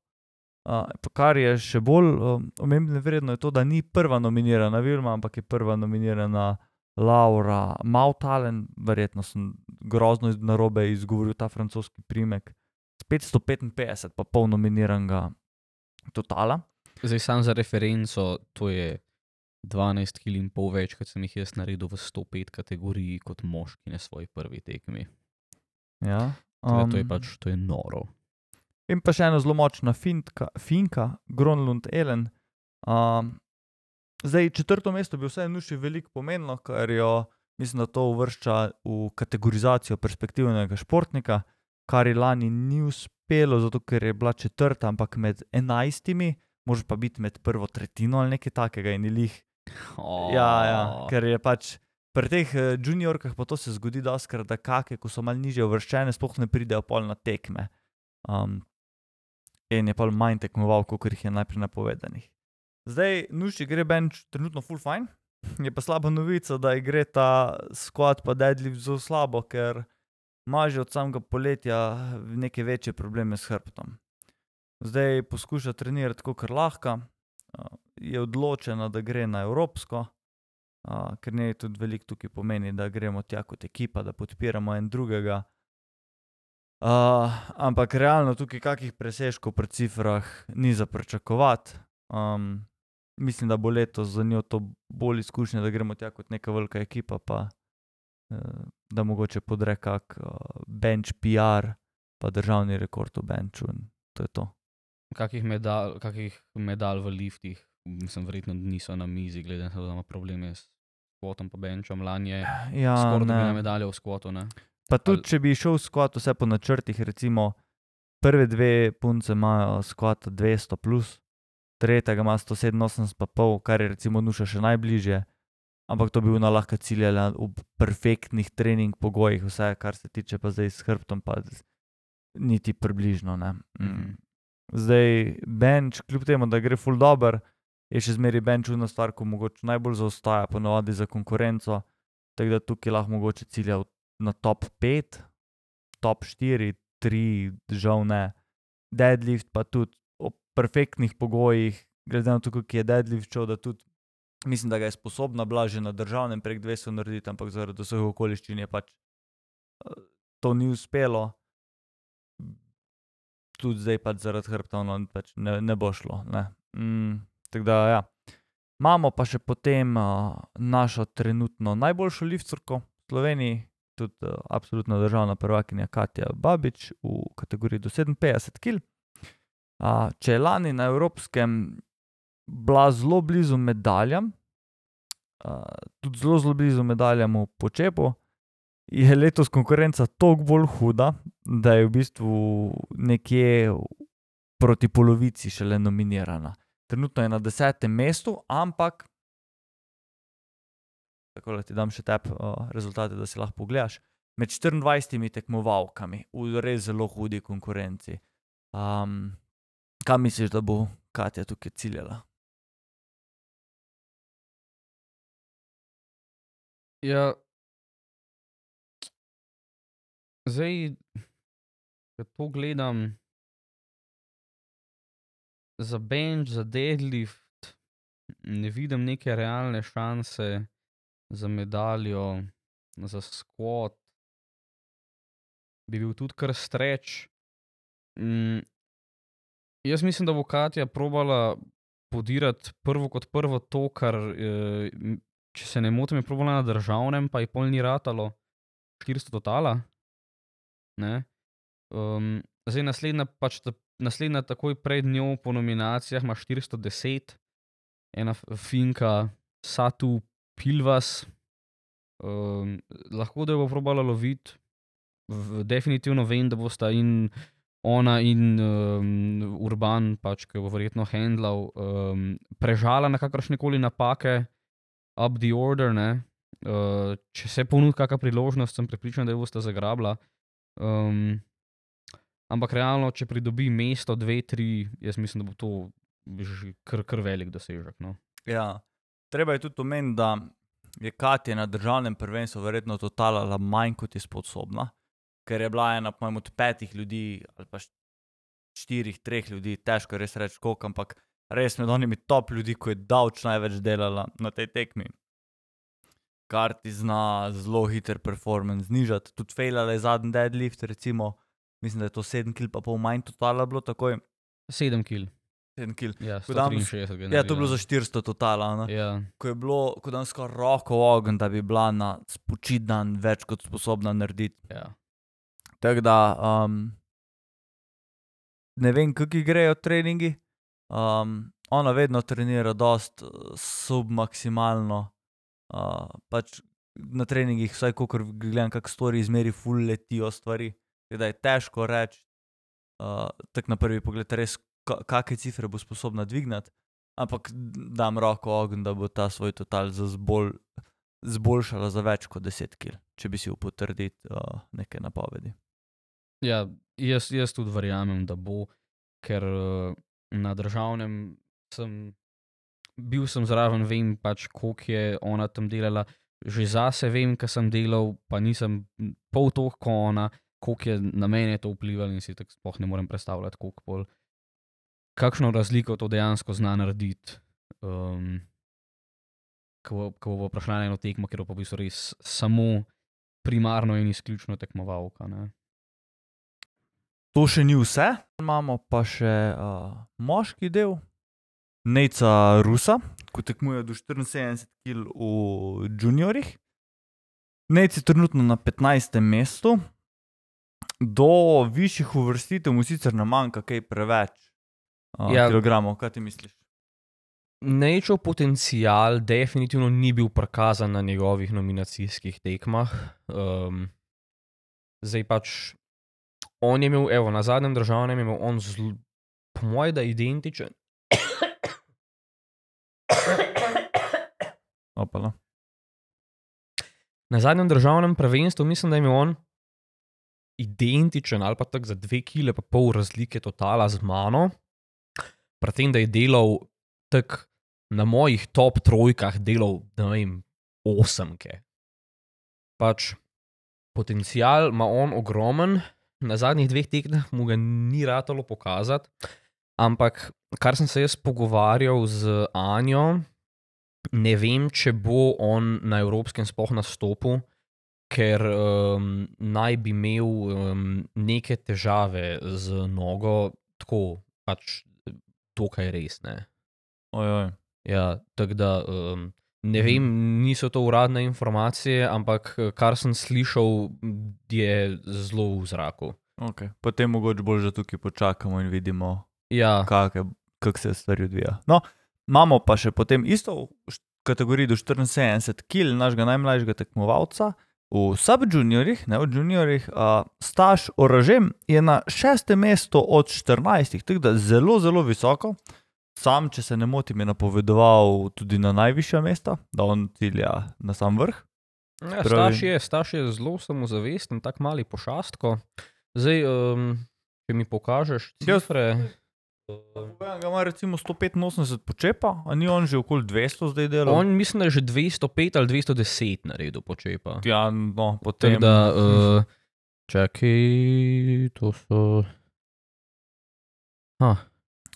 Uh, kar je še bolj uh, omembno vredno, je to, da ni prva nominirana Vilma, ampak je prva nominirana Laura Mautalen, verjetno sem grozno iz- narobe izgovoril ta francoski primek. S 555, pa pol nominiranega totala. Zdaj, sam za referenco, to je 12 kg in pol več, kot sem jih jaz naredil v 105 kategoriji kot moški na svoji prvi tekmi. Ja, Um, to je um, pač, to je noro. In pa še ena zelo močna fintka, Finka, Gronlund Elen. Um, zdaj, četrto mesto bi vsaj nuši veliko pomenilo, ker jo mislim, da to uvršča v kategorizacijo perspektivnega športnika, kar je lani ni uspelo, zato ker je bila četrta, ampak med enajstimi, može pa biti med prvo tretjino ali nekaj takega in je lih Oh, Ja, ja, ker je pač pri teh eh, juniorkah pa to se zgodi, doskrat, da kake, ko so malo nižje uvrščene, sploh ne pridejo pol na tekme. Um, in je pa manj tekmoval, kot jih je najprej napovedanih. Zdaj, Nuši gre bench trenutno full fine, je pa slaba novica, da gre ta squat pa deadlift zelo slabo, ker ima že od samega poletja neke večje probleme s hrbtom. Zdaj poskuša trenirati, kot lahko, uh, je odločena, da gre na Evropsko, uh, ker njej tudi veliko tukaj pomeni, da gremo tja kot ekipa, da podpiramo en drugega. Uh, ampak realno tukaj kakih presežkov pri cifrah ni za pričakovati. Um, mislim, da bo letos za njo to bolj izkušnja, da gremo tja kot neka velika ekipa, pa uh, da mogoče podre kak uh, bench PR, pa državni rekord v benchu in to je to. Kakih medalj, kakih medalj v liftih, mislim, verjetno niso na mizi, glede na to, da ima probleme s kvotom pa benčom. Lani je Ja, skoraj dobila medaljo v skvotu, ne? Pa tudi, Ali- če bi šel skvat vse po načrtih, recimo prve dve punce imajo skvat 200, plus, tretjega ima 187, pa pol, kar je recimo nuša še najbližje, ampak to bi ona lahko ciljala v perfektnih trening pogojih, vse, kar se tiče pa zdaj s hrbtom, pa niti približno. Ne. Mhm. Mm. Zdaj, bench, kljub temu, da gre full dobro, je še zmeraj bench una stvar, ko mogoče najbolj zaostaja, ponovadi za konkurenco, tako da tukaj lahko mogoče cilja v na top 5, top 4, 3, žal ne. Deadlift pa tudi ob perfektnih pogojih, glede na to, kako je deadlift šel, da tudi mislim, da ga je sposobna bila že na državnem prek 200 narediti, ampak zaradi vseh okoliščin je pač eh, to ni uspelo. Tudi zdaj pač zaradi hrbta no, pač ne, ne bo šlo. Ne. Mm, tako da, ja. Imamo pa še potem uh, našo trenutno najboljšo lifturko v Sloveniji, tudi uh, absolutna državna prvakinja Katja Babič v kategoriji do 57 kg. Uh, če je lani na evropskem bila zelo blizu medaljam, uh, tudi zelo, zelo blizu medaljam v počepu, je letos konkurenca toliko bolj huda, da je v bistvu nekje proti polovici šele nominirana. Trenutno je na desetem mestu, ampak. Tako da ti dam še tep uh, rezultate, da si lahko pogledaš. Med 24 tekmovalkami v res zelo hudi konkurenci. Um, kam misliš, da bo Katja tukaj ciljala? Ja. Zdaj, ko to gledam, za bench, za deadlift, ne vidim neke realne šanse za medaljo, za squat. Bi bil tudi kar streč. Mm, jaz mislim, da bo Katja probala podirati prvo kot prvo to, kar eh, če se ne motim, je probala na državnem, pa je pol ni ratalo, 400 totala. Um, zdaj naslednja, pač ta, naslednja, takoj pred njo po nominacijah, ima 410, ena finka, Satu Pilvas. Um, lahko da jo bo probala loviti, definitivno vem, da bosta in ona in um, Urban, pač, ki bo verjetno handlal, um, prežala na kakršne koli napake up the order. Uh, če se ponudi kakšna priložnost, sem pripričan, da jo boste zagrabila. Um, ampak realno, če pridobi mesto, dve, tri, jaz mislim, da bo to že kar, kar velik dosežek. No. Ja, treba je tudi omeniti, da je Katja na državnem prvenstvu verjetno totalala manj kot je sposobna, ker je bila ena od petih ljudi ali pa štirih, treh ljudi, težko je res reči, koliko, ampak res med onimi top ljudi, ki je davč največ delala na tej tekmi. Kar ti zna zelo hiter performance znižati, tudi failala je zadnji deadlift, recimo, mislim, da je to 7 kg, pa pol manj totala bilo takoj. 7 kg. 7 kg. Ja, dam- 163 Ja, to je bilo za 400 totala. Ja, Ko je bilo, ko dan skoraj roko v ogen, da bi bila na spočit dan več kot sposobna narediti. ja. Tako da, um, ne vem, kako grejo treningi. Um, ona vedno trenira dost eh, submaksimalno. Uh, pač na treningih, vsaj ko gledam, kako stori, izmeri ful letijo stvari. Tako Da je težko reči, uh, tako na prvi pogled, res, kakšne cifre bo sposobna dvigniti. Ampak dam roko ogen, da bo ta svoj total zbolj, zboljšala za več kot 10 kg, če bi si upal potrditi uh, neke napovedi. Ja, jaz, jaz tudi verjamem, da bo, ker uh, na državnem sem bil sem zraven, vem pač, koliko je ona tam delala. Že zase vem, kaj sem delal, pa nisem pol toliko kot ona, koliko je na mene to vplivalo in si tako sploh ne morem predstavljati, koliko pol. Kakšno razliko to dejansko zna narediti. Um, ko, ko bo prišla na eno tekmo, ker bo v bistvu res samo primarno in izključno tekmovalka. Ne? To še ni vse, imamo pa še uh, moški del, Neca Rusa, ko tekmuje do 74 kg v juniorjih. Nec je trenutno na 15. mestu, do višjih uvrstitev mu sicer ne manjka kaj preveč uh, Ja. kilogramov, kaj ti misliš? Nečov potencial definitivno ni bil prikazan na njegovih nominacijskih tekmah. Um, zdaj pač on je imel, evo, na zadnjem državnem je imel on, zl, po mojem, da identičen. Opala. Na zadnjem državnem prvenstvu mislim, da je imel on identičen ali pa tako za dve kile, pa pol razlike totala z mano. Predtem, da je delal tako na mojih top trojkah, delal, ne vem, osemke. Pač potencial ima on ogromen, na zadnjih dveh tekmah mu ga ni ratalo pokazati, ampak kar sem se jaz pogovarjal z Anjo, ne vem, če bo on na evropskem sploh nastopil, ker um, naj bi imel um, neke težave z nogo, tako pač dokaj resne. Ojoj. Ja, tako da um, ne vem, niso to uradne informacije, ampak eh, kar sem slišal, je zelo v zraku. Okay. Potem mogoče bolj že tukaj počakamo in vidimo, Ja, kako kak se stvari odvija. No, imamo pa še potem isto v kategoriji do 74 kil našega najmlajšega tekmovalca. V subjuniorjih, ne v juniorjih, uh, staž Oražem je na šestem mestu od 14, tako da zelo, zelo visoko. Sam, če se ne motim, je napovedoval tudi na najvišja mesta, da on cilja na sam vrh. ja staž, je, staž je zelo samozavesten, tako mali pošastko. Zdaj, um, če mi pokažeš Jaz- Povedan ga ima recimo 185 počepa, a ni on že okoli 200 zdaj delal. On mislim, da je že 205 ali 210 naredil počepa. Ja, no, potem. Tako da, uh, čakaj, to so. Ha,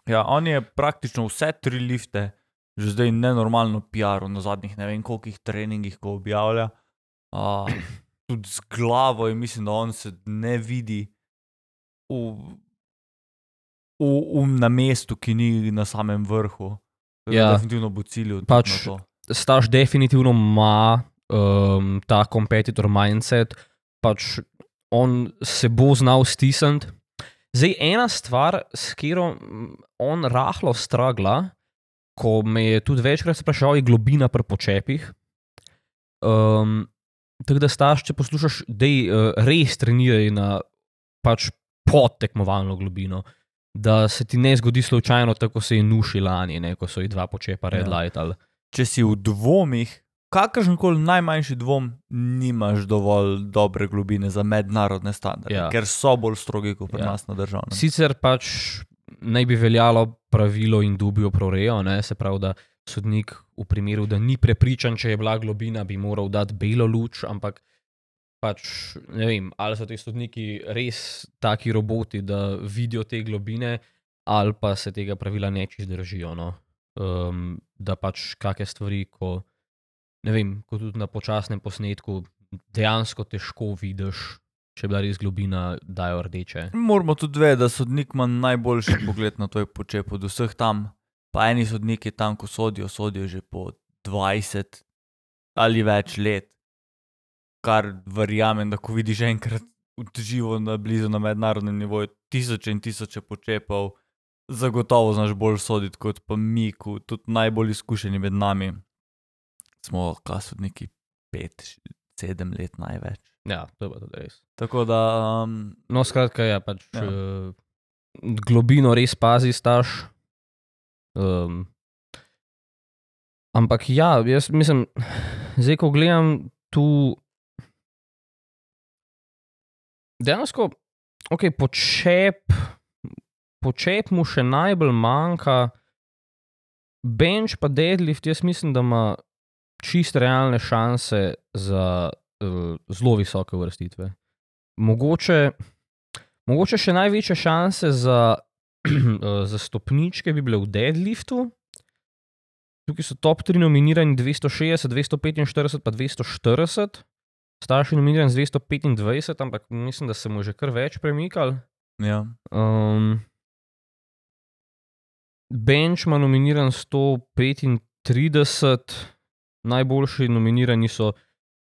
Ja, on je praktično vse tri lifte, že zdaj nenormalno PR na zadnjih ne vem kolikih treningih, ko objavlja. Uh, tudi z glavo je, mislim, da on se ne vidi v, v, v, na mestu, ki ni na samem vrhu. Ja. Definitivno bo cilj Pač- to. staž definitivno ima um, ta competitor mindset, pač on se bo znal stisniti. Zdaj, ena stvar, s katero on rahlo stragla, ko me je tudi večkrat spraševal, je globina pri počepih. Um, tako da staž, če poslušaš, da uh, res treniraj na pač podtekmovalno globino. Da se ti ne zgodi slučajno, tako se je nuši lani, ne, ko so jih dva počepa red Ja. lightali. Če si v dvomih, kakršen koli najmanjši dvom, nimaš dovolj dobre globine za mednarodne standarde, Ja. ker so bolj strogi kot pri Ja. nas na državnem. Sicer pač naj bi veljalo pravilo in dubijo prorejo, ne? se pravi, da sodnik v primeru, da ni prepričan, če je bila globina, bi moral dati belo luč, ampak pač ne vem, ali so ti sodniki res taki roboti, da vidijo te globine, ali pa se tega pravila neči držijo. No? Um, da pač kakšne stvari, ko vem, ko tudi na počasnem posnetku dejansko težko vidiš. Če je bila res globina, dajo rdeče. Moramo tudi vedeti, da sodnik ima najboljši pogled na to počep od vseh tam. Pa eni sodniki tam, ko sodijo, sodijo že po 20 ali več let. Kar verjamem, da ko vidiš enkrat živo na blizu na mednarodnem nivoju tisoče in tisoče počepov, zagotovo znaš bolj soditi kot pa mi, ko tudi najbolj izkušeni med nami smo, kaj sodniki, 5-7 let največ. Ja, to je pa tudi res. Tako da, um, No, skratka, ja, pač Ja. ja. Uh, globino res pazi staž. Um, ampak ja, jaz mislim, zdaj ko gledam tu, dejansko, ok, počep, počep mu še najbolj manjka, bench pa deadlift, jaz mislim, da ima čist realne šanse za uh, zelo visoke vrstitve. Mogoče, mogoče še največje šanse za, eh, za stopničke bi bile v deadliftu. Tukaj so top 3 nominirani 260, 245, pa 240, starši nominirani z 225, ampak mislim, da se mu že kar več premikal. ja. Um, Bench ima nominiran 135, najboljši nominirani so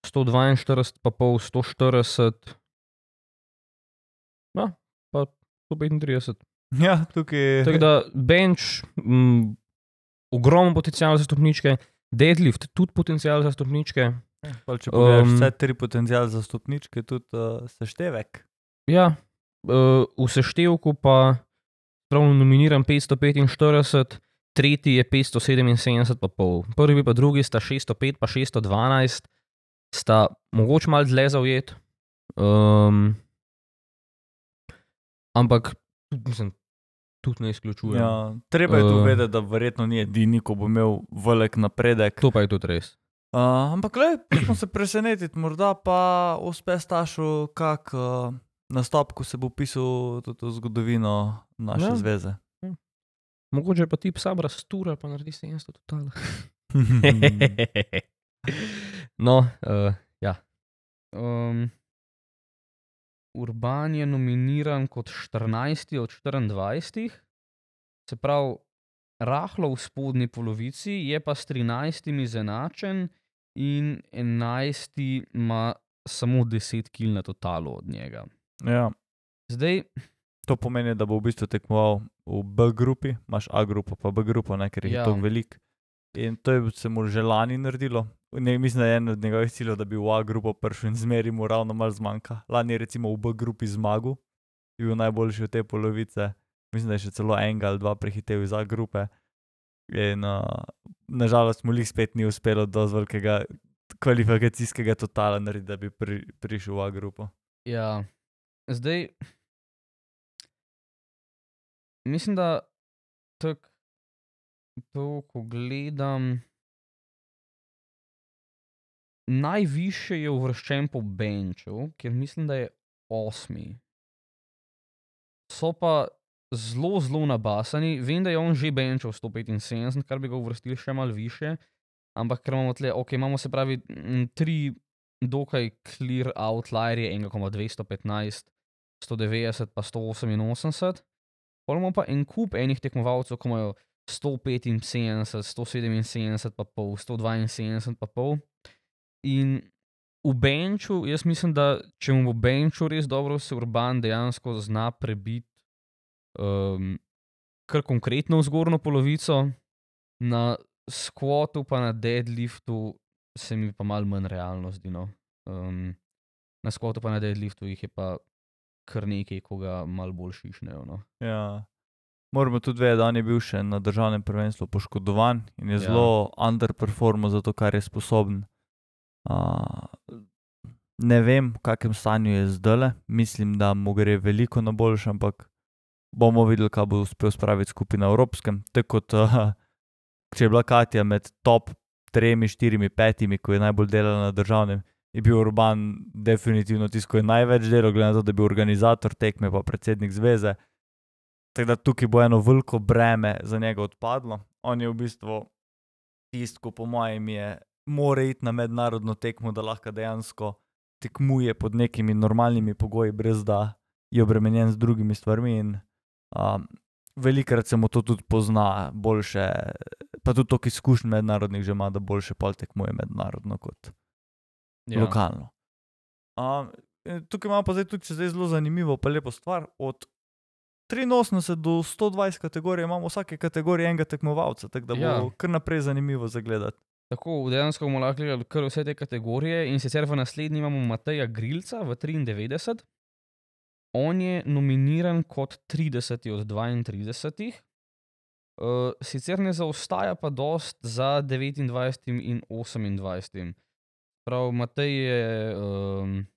142, pa pol 140, no, pa 135. Ja, tukaj je. Tako da bench, m, ogromen potencial za stopničke, deadlift, tudi potencial za stopničke. Pol, če pogledaš Um, vse tri potencijale za stopničke, tudi uh, seštevek. Ja, uh, v seštevku pa ravno nominiran 545, tretji je 577, pa pol. Prvi pa drugi sta 605, pa 612, sta mogoče malo dlje zaujet. Um, ampak mislim, tudi ne izključujem. Ja, treba je tu Uh. vedeti, da verjetno ni edini, ko bo imel velik napredek. To pa je tudi res. Uh, ampak, le, smo se presenetiti, morda pa uspe stašu kak uh, nastop, ko se bo pisal tudi zgodovino naše Ja. zveze. Mogoče pa ti psa rastura, pa naredi 700 total. no, uh, ja. Um, Urban je nominiran kot 14 od 24, se pravi, rahlo v spodnji polovici, je pa s 13 izenačen in 11 ima samo 10 kil na totalu od njega. ja. Zdaj, To pomeni, da bo v bistvu tekmoval v B grupi, imaš A grupo, pa B grupo, ne, ker jih Ja. je tako veliko. In to je se mu že lani naredilo. Ne, mislim, da je en od njegovih ciljev, da bi v A grupo prišel in zmeri mu ravno malo zmanjka. Lani je recimo v B grupi zmagal, je bil najboljši od te polovice. Mislim, da je še celo enega ali dva prehitev iz A grupe. In uh, nažalost mu jih spet ni uspelo do velikega kvalifikacijskega totala narediti, da bi pri, prišel v A grupo. ja, zdaj, mislim, da tak, to, ko gledam, najviše je uvrščen po benču, ker mislim, da je osmi. So pa zelo, zelo nabasani. Vem, da je on že benčal 175, kar bi ga uvrstili še malo više. Ampak ker imamo tle, ok, imamo se pravi tri dokaj clear outlierje, enega koma 215, 190 pa 188. Pol imamo pa en kup enih tekmovalcev, ko imajo 175, 177 pa pol, 172 pa pol. In v benču, jaz mislim, da če mu bo benču res dobro, se Urban dejansko zna prebiti um, kar konkretno v zgornjo polovico, na skvotu pa na deadliftu se mi pa malo manj realno zdi. No. Um, na skvotu pa na deadliftu jih je pa kar nekaj, ko ga malo bolj šišnejo. No. Ja. Moramo tudi vedeti, da je bil še na državnem prvenstvu poškodovan in je Ja. zelo underperformal za to, kar je sposoben. Uh, ne vem, v kakšnem stanju je zdaj, mislim, da mu gre veliko na boljše, ampak bomo videli, kaj bo uspel spraviti skupaj na evropskem. Tako kot uh, če je bila Katja med top tremi, štirimi, petimi, ko je najbolj delala na državnem, je bil Urban definitivno tisto, ko je največ delal, glede na to, da je bil organizator tekme, pa predsednik zveze. Tako da tukaj bo eno veliko breme za njega odpadlo. On je v bistvu tisti, ko po mojem je, mora iti na mednarodno tekmo, da lahko dejansko tekmuje pod nekimi normalnimi pogoji, brez da je obremenjen z drugimi stvarmi. In, um, velikrat se mu to tudi pozna, boljše, pa tudi toliko izkušenj mednarodnih že ima, da boljše pol tekmuje mednarodno kot ja. lokalno. Um, tukaj imamo pa zdaj tudi zdaj zelo zanimivo, pa lepo stvar. Od 83 do 120 kategorij imamo vsake kategorije enega tekmovalca, tako da bo Ja. ja. kar naprej zanimivo zagledati. Tako dejansko bomo lahko gledali kar vse te kategorije, in sicer v naslednji imamo Mateja Grilca v 93. On je nominiran kot 30 od 32. Uh, sicer ne zaostaja pa dost za 29 in 28. Prav, Matej je, um,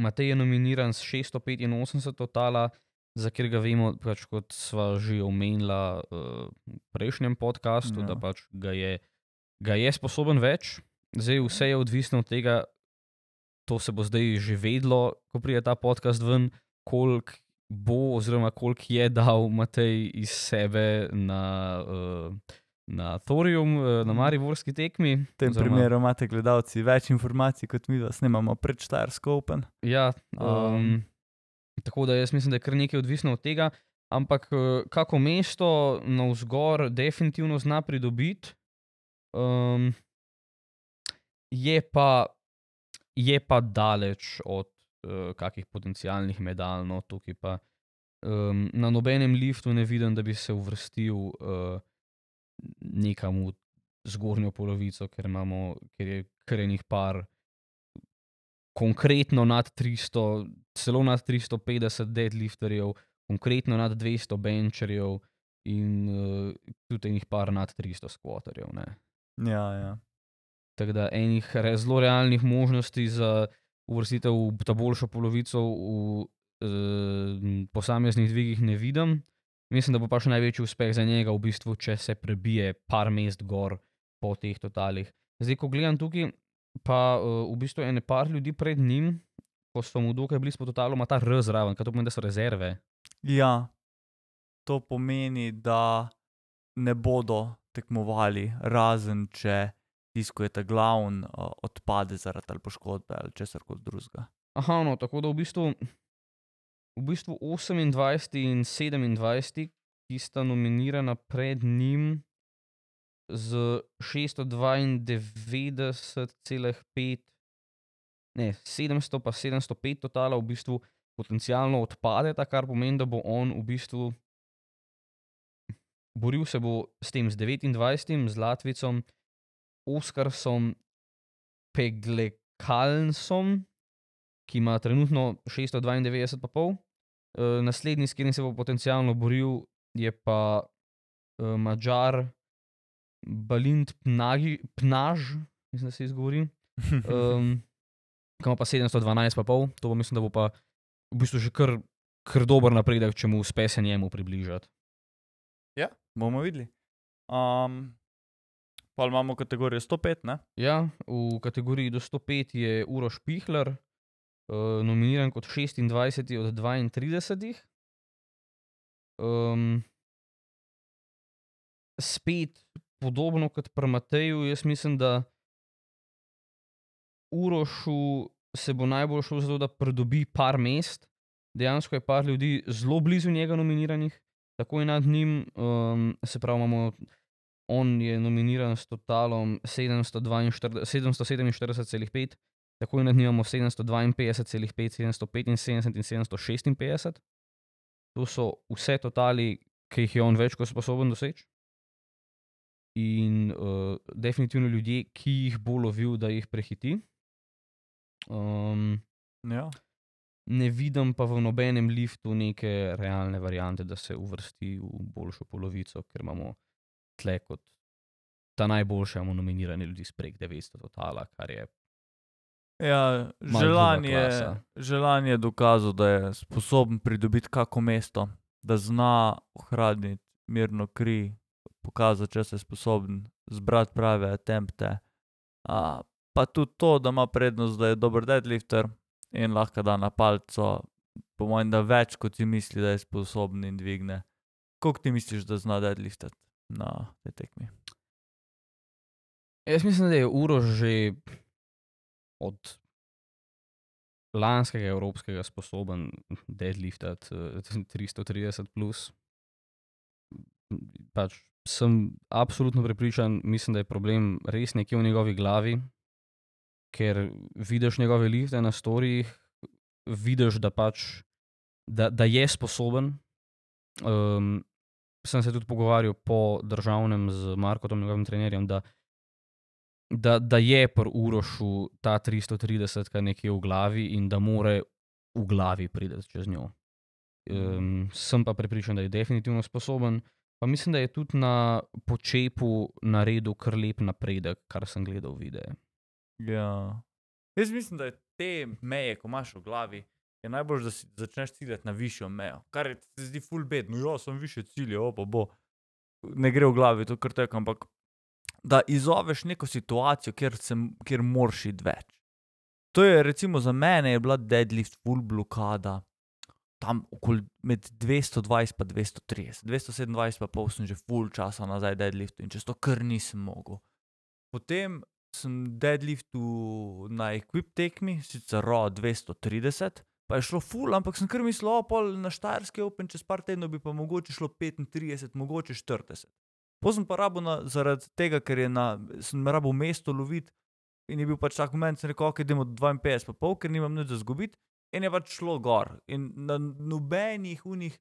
Matej je nominiran s 685 totala, za kjer ga vemo, pač kot sva že omenila uh, v prejšnjem podkastu, ja. da Ja. pač ga je, ga je sposoben več. Zdaj vse je odvisno od tega, to se bo zdaj že vedlo, ko pride ta podcast ven, koliko bo, oziroma koliko je dal Matej iz sebe na, uh, na Thorium, uh, na Mariborski tekmi. V tem oziroma- primeru imate gledalci več informacij kot mi, da snemamo pred Štajersko Open. Ja, um, Um. tako da jaz mislim, da je kar nekaj odvisno od tega. Ampak eh, kako mesto na vzgor definitivno zna pridobiti, um, je, pa, je pa daleč od uh, kakih potencialnih medalj. No, tukaj pa um, na nobenem liftu ne vidim, da bi se uvrstil uh, nekam v zgornjo polovico, ker, imamo, ker je kar enih par konkretno nad 300, celo nad 350 deadlifterjev, konkretno nad 200 bencherjev in uh, tudi enih par nad 300 squatterjev. ne. Ja, ja. Tako da enih re, zelo realnih možnosti za uvrstitev v ta boljšo polovico v uh, posameznih dvigih ne vidim. Mislim, da bo pa še največji uspeh za njega, v bistvu, če se prebije par mest gor po teh totalih. Zdaj, ko gledam tukaj, pa uh, v bistvu ene par ljudi pred njim, ko so mu dokaj blizu totalu, ima ta R zraven, kar to pomeni, da so rezerve. Ja, to pomeni, da ne bodo tekmovali, razen če tiskujete glavn uh, odpade zaradi ali poškodbe ali česar koli drugega. Aha, no, tako da v bistvu, v bistvu 28 in 27, ki sta nominirana pred njim z 692,5, ne 700 pa 705 totala, v bistvu potencialno odpadeta, kar pomeni, da bo on v bistvu boril se bo s tem z 29, z Latvicom, Oskarsom, Peglekalnsom, ki ima trenutno 692,5. Uh, naslednji, s katerim se bo potencialno boril, je pa uh, Mačar Balint Pnagi, Pnaž, mislim, da se izgovori. Um, ki ima pa 712,5, to bo mislim, da bo pa v bistvu že kar, kar dober napredek, če mu uspe se njemu približati. Ja, bomo videli. Um, pa imamo kategorijo 105, ne? Ja, v kategoriji do 105 je Uroš Pihler, uh, nominiran kot 26 od 32. Um, spet podobno kot pri Mateju, jaz mislim, da Urošu se bo najbolj šlo za to, da pridobi par mest. Dejansko je par ljudi zelo blizu njega nominiranih, tako je nad njim, um, se pravi, imamo, on je nominiran s totalom 747,5, tako je nad njim imamo 752,5, 775 in 756. To so vse totali, ki jih je on več kot sposoben doseči. In uh, definitivno ljudje, ki jih bo lovil, da jih prehiti. Um, Ja. ne vidim pa v nobenem liftu neke realne variante, da se uvrsti v boljšo polovico, ker imamo tle kot ta najboljše, imamo nominirane ljudi sprek 900 totala, kar je Ja, želan je, želan je dokazal, da je sposoben pridobiti kako mesto, da zna ohraniti mirno kri, pokazati, če se je sposoben zbrati prave attempte. A, pa tudi to, da ima prednost, da je dober deadlifter in lahko da na palco, po mojem, da več kot si misli, da je sposoben in dvigne. Koliko ti misliš, da zna deadliftati na tej tekmi? Jaz mislim, da je Uroš že od lanskega evropskega sposoben deadliftati eh, 330 plus. Pač sem absolutno prepričan, mislim, da je problem res nekje v njegovi glavi, ker vidiš njegove lifte na storijih, vidiš, da pač, da, da je sposoben. Um, sem se tudi pogovarjal po državnem z Markotom, njegovim trenerjem, da da, da je pri Urošu ta 330 kar nekje v glavi in da more v glavi priti čez njo. Um, sem pa prepričan, da je definitivno sposoben. Pa mislim, da je tudi na počepu naredil kar lep napredek, kar sem gledal videe. Ja. Jaz mislim, da je te meje, ko imaš v glavi, je najbolj, da si začneš ciljati na višjo mejo. Kar je, se zdi ful bedno, ja, sem više cilje, opa bo. Ne gre v glavi to kar tek, ampak da izoveš neko situacijo, kjer, se, kjer moraš iti več. To je recimo za mene je bila deadlift full blokada. Tam okoli med 220 in 230, 227 pa pol sem že full časa nazaj deadliftu in čez to kar nisem mogel. Potem sem deadliftu na equip tekmi, sicer RO 230, pa je šlo full, ampak sem kar mislil, o, pol na Štajerski Open čez par tednov bi pa mogoče šlo 35, mogoče 40. Potem sem pa rabo na, zaradi tega, ker je na, sem rabo mesto loviti in je bil pač tak moment, sem rekel, ok, idemo 52 pa pol, ker nimam nič za zgubiti in je pač šlo gor. In na nobenih unih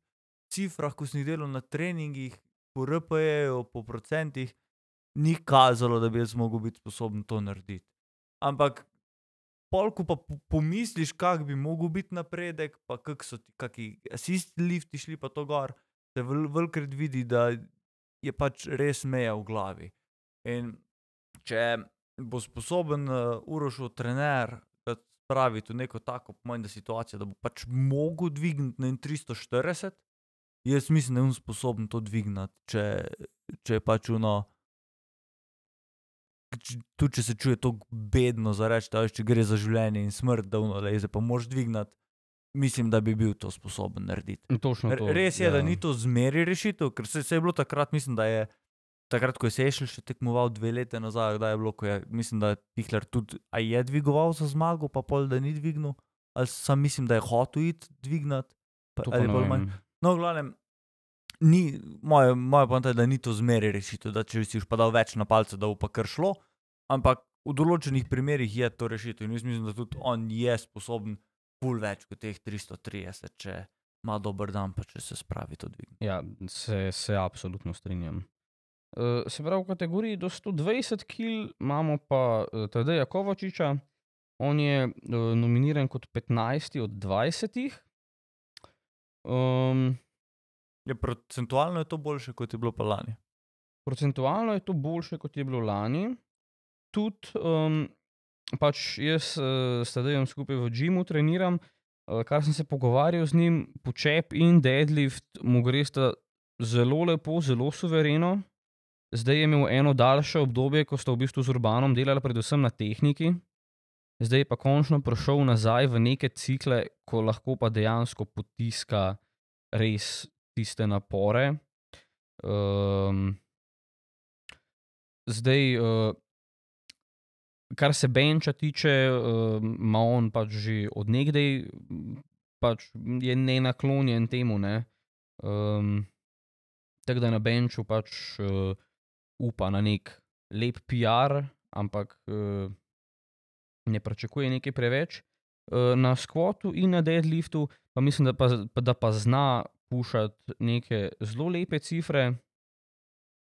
cifrah, ko sem jih delal na treningih, po RPE-ju, po procentih, ni kazalo, da bi jaz mogel biti sposoben to narediti. Ampak, polku pa po- pomisliš, kak bi mogel biti napredek, pa kak so ti, kaki assist lifti šli pa to gor, se vel, velikrat vidi, da je pač res meja v glavi. In če bo sposoben uh, Urošov trener ga spraviti v neko tako pomembno situacijo, da bo pač mogel dvigniti na en 340, jaz mislim, da je on sposoben to dvigniti, če, če je pač uno. Tudi če se čuje tako bedno za reči, da če gre za življenje in smrt, da uno leze, pa moraš dvignati, mislim, da bi bil to sposoben narediti. Točno to. Res je, ja. da ni to zmeri rešitev, ker se, se je bilo takrat, mislim, da je. Takrat, ko je Sešel še tekmoval dve leti nazaj, da je bilo, je, mislim, da je Pihler tudi, a je dvigoval za zmago, pa pol, da ni dvignil, ali sam mislim, da je hotel iti dvignati. pa- ali bolj manj. No, v glavnem, ni, moja, moja poanta je, da ni to zmeri rešitev, da če si už pa dal več na palce, da bo pa kar šlo, ampak v določenih primerjih je to rešitev in jaz mislim, da tudi on je sposoben pul več kot teh 330, če ima dober dan, pa če se spravi to dvig. Ja, se, se absolutno strinjam. Uh, se pravi, v kategoriji do 120 kg imamo pa uh, Tadeja Kovačiča. On je uh, nominiran kot 15 od 20. Um, Je procentualno je to boljše, kot je bilo pa lani. procentualno je to boljše, kot je bilo lani. Tudi, um, pač jaz uh, s Tadejem skupaj v Džimu treniram, uh, kar sem se pogovarjal z njim, počep in deadlift mu gre sta zelo lepo, zelo suvereno. Zdaj je imel eno daljše obdobje, ko sta v bistvu z Urbanom delala predvsem na tehniki, zdaj je pa končno prišel nazaj v neke cikle, ko lahko pa dejansko potiska res tiste napore. Um, zdaj, uh, kar se benča tiče, uh, ima on pač že odnegdaj, pač je nenaklonjen temu. Ne? Um, Tako da na benču pač uh, upa na nek lep PR, ampak uh, ne pričakuje nekaj preveč. Uh, na skvotu in na deadliftu pa mislim, da pa, da pa zna pušati neke zelo lepe cifre.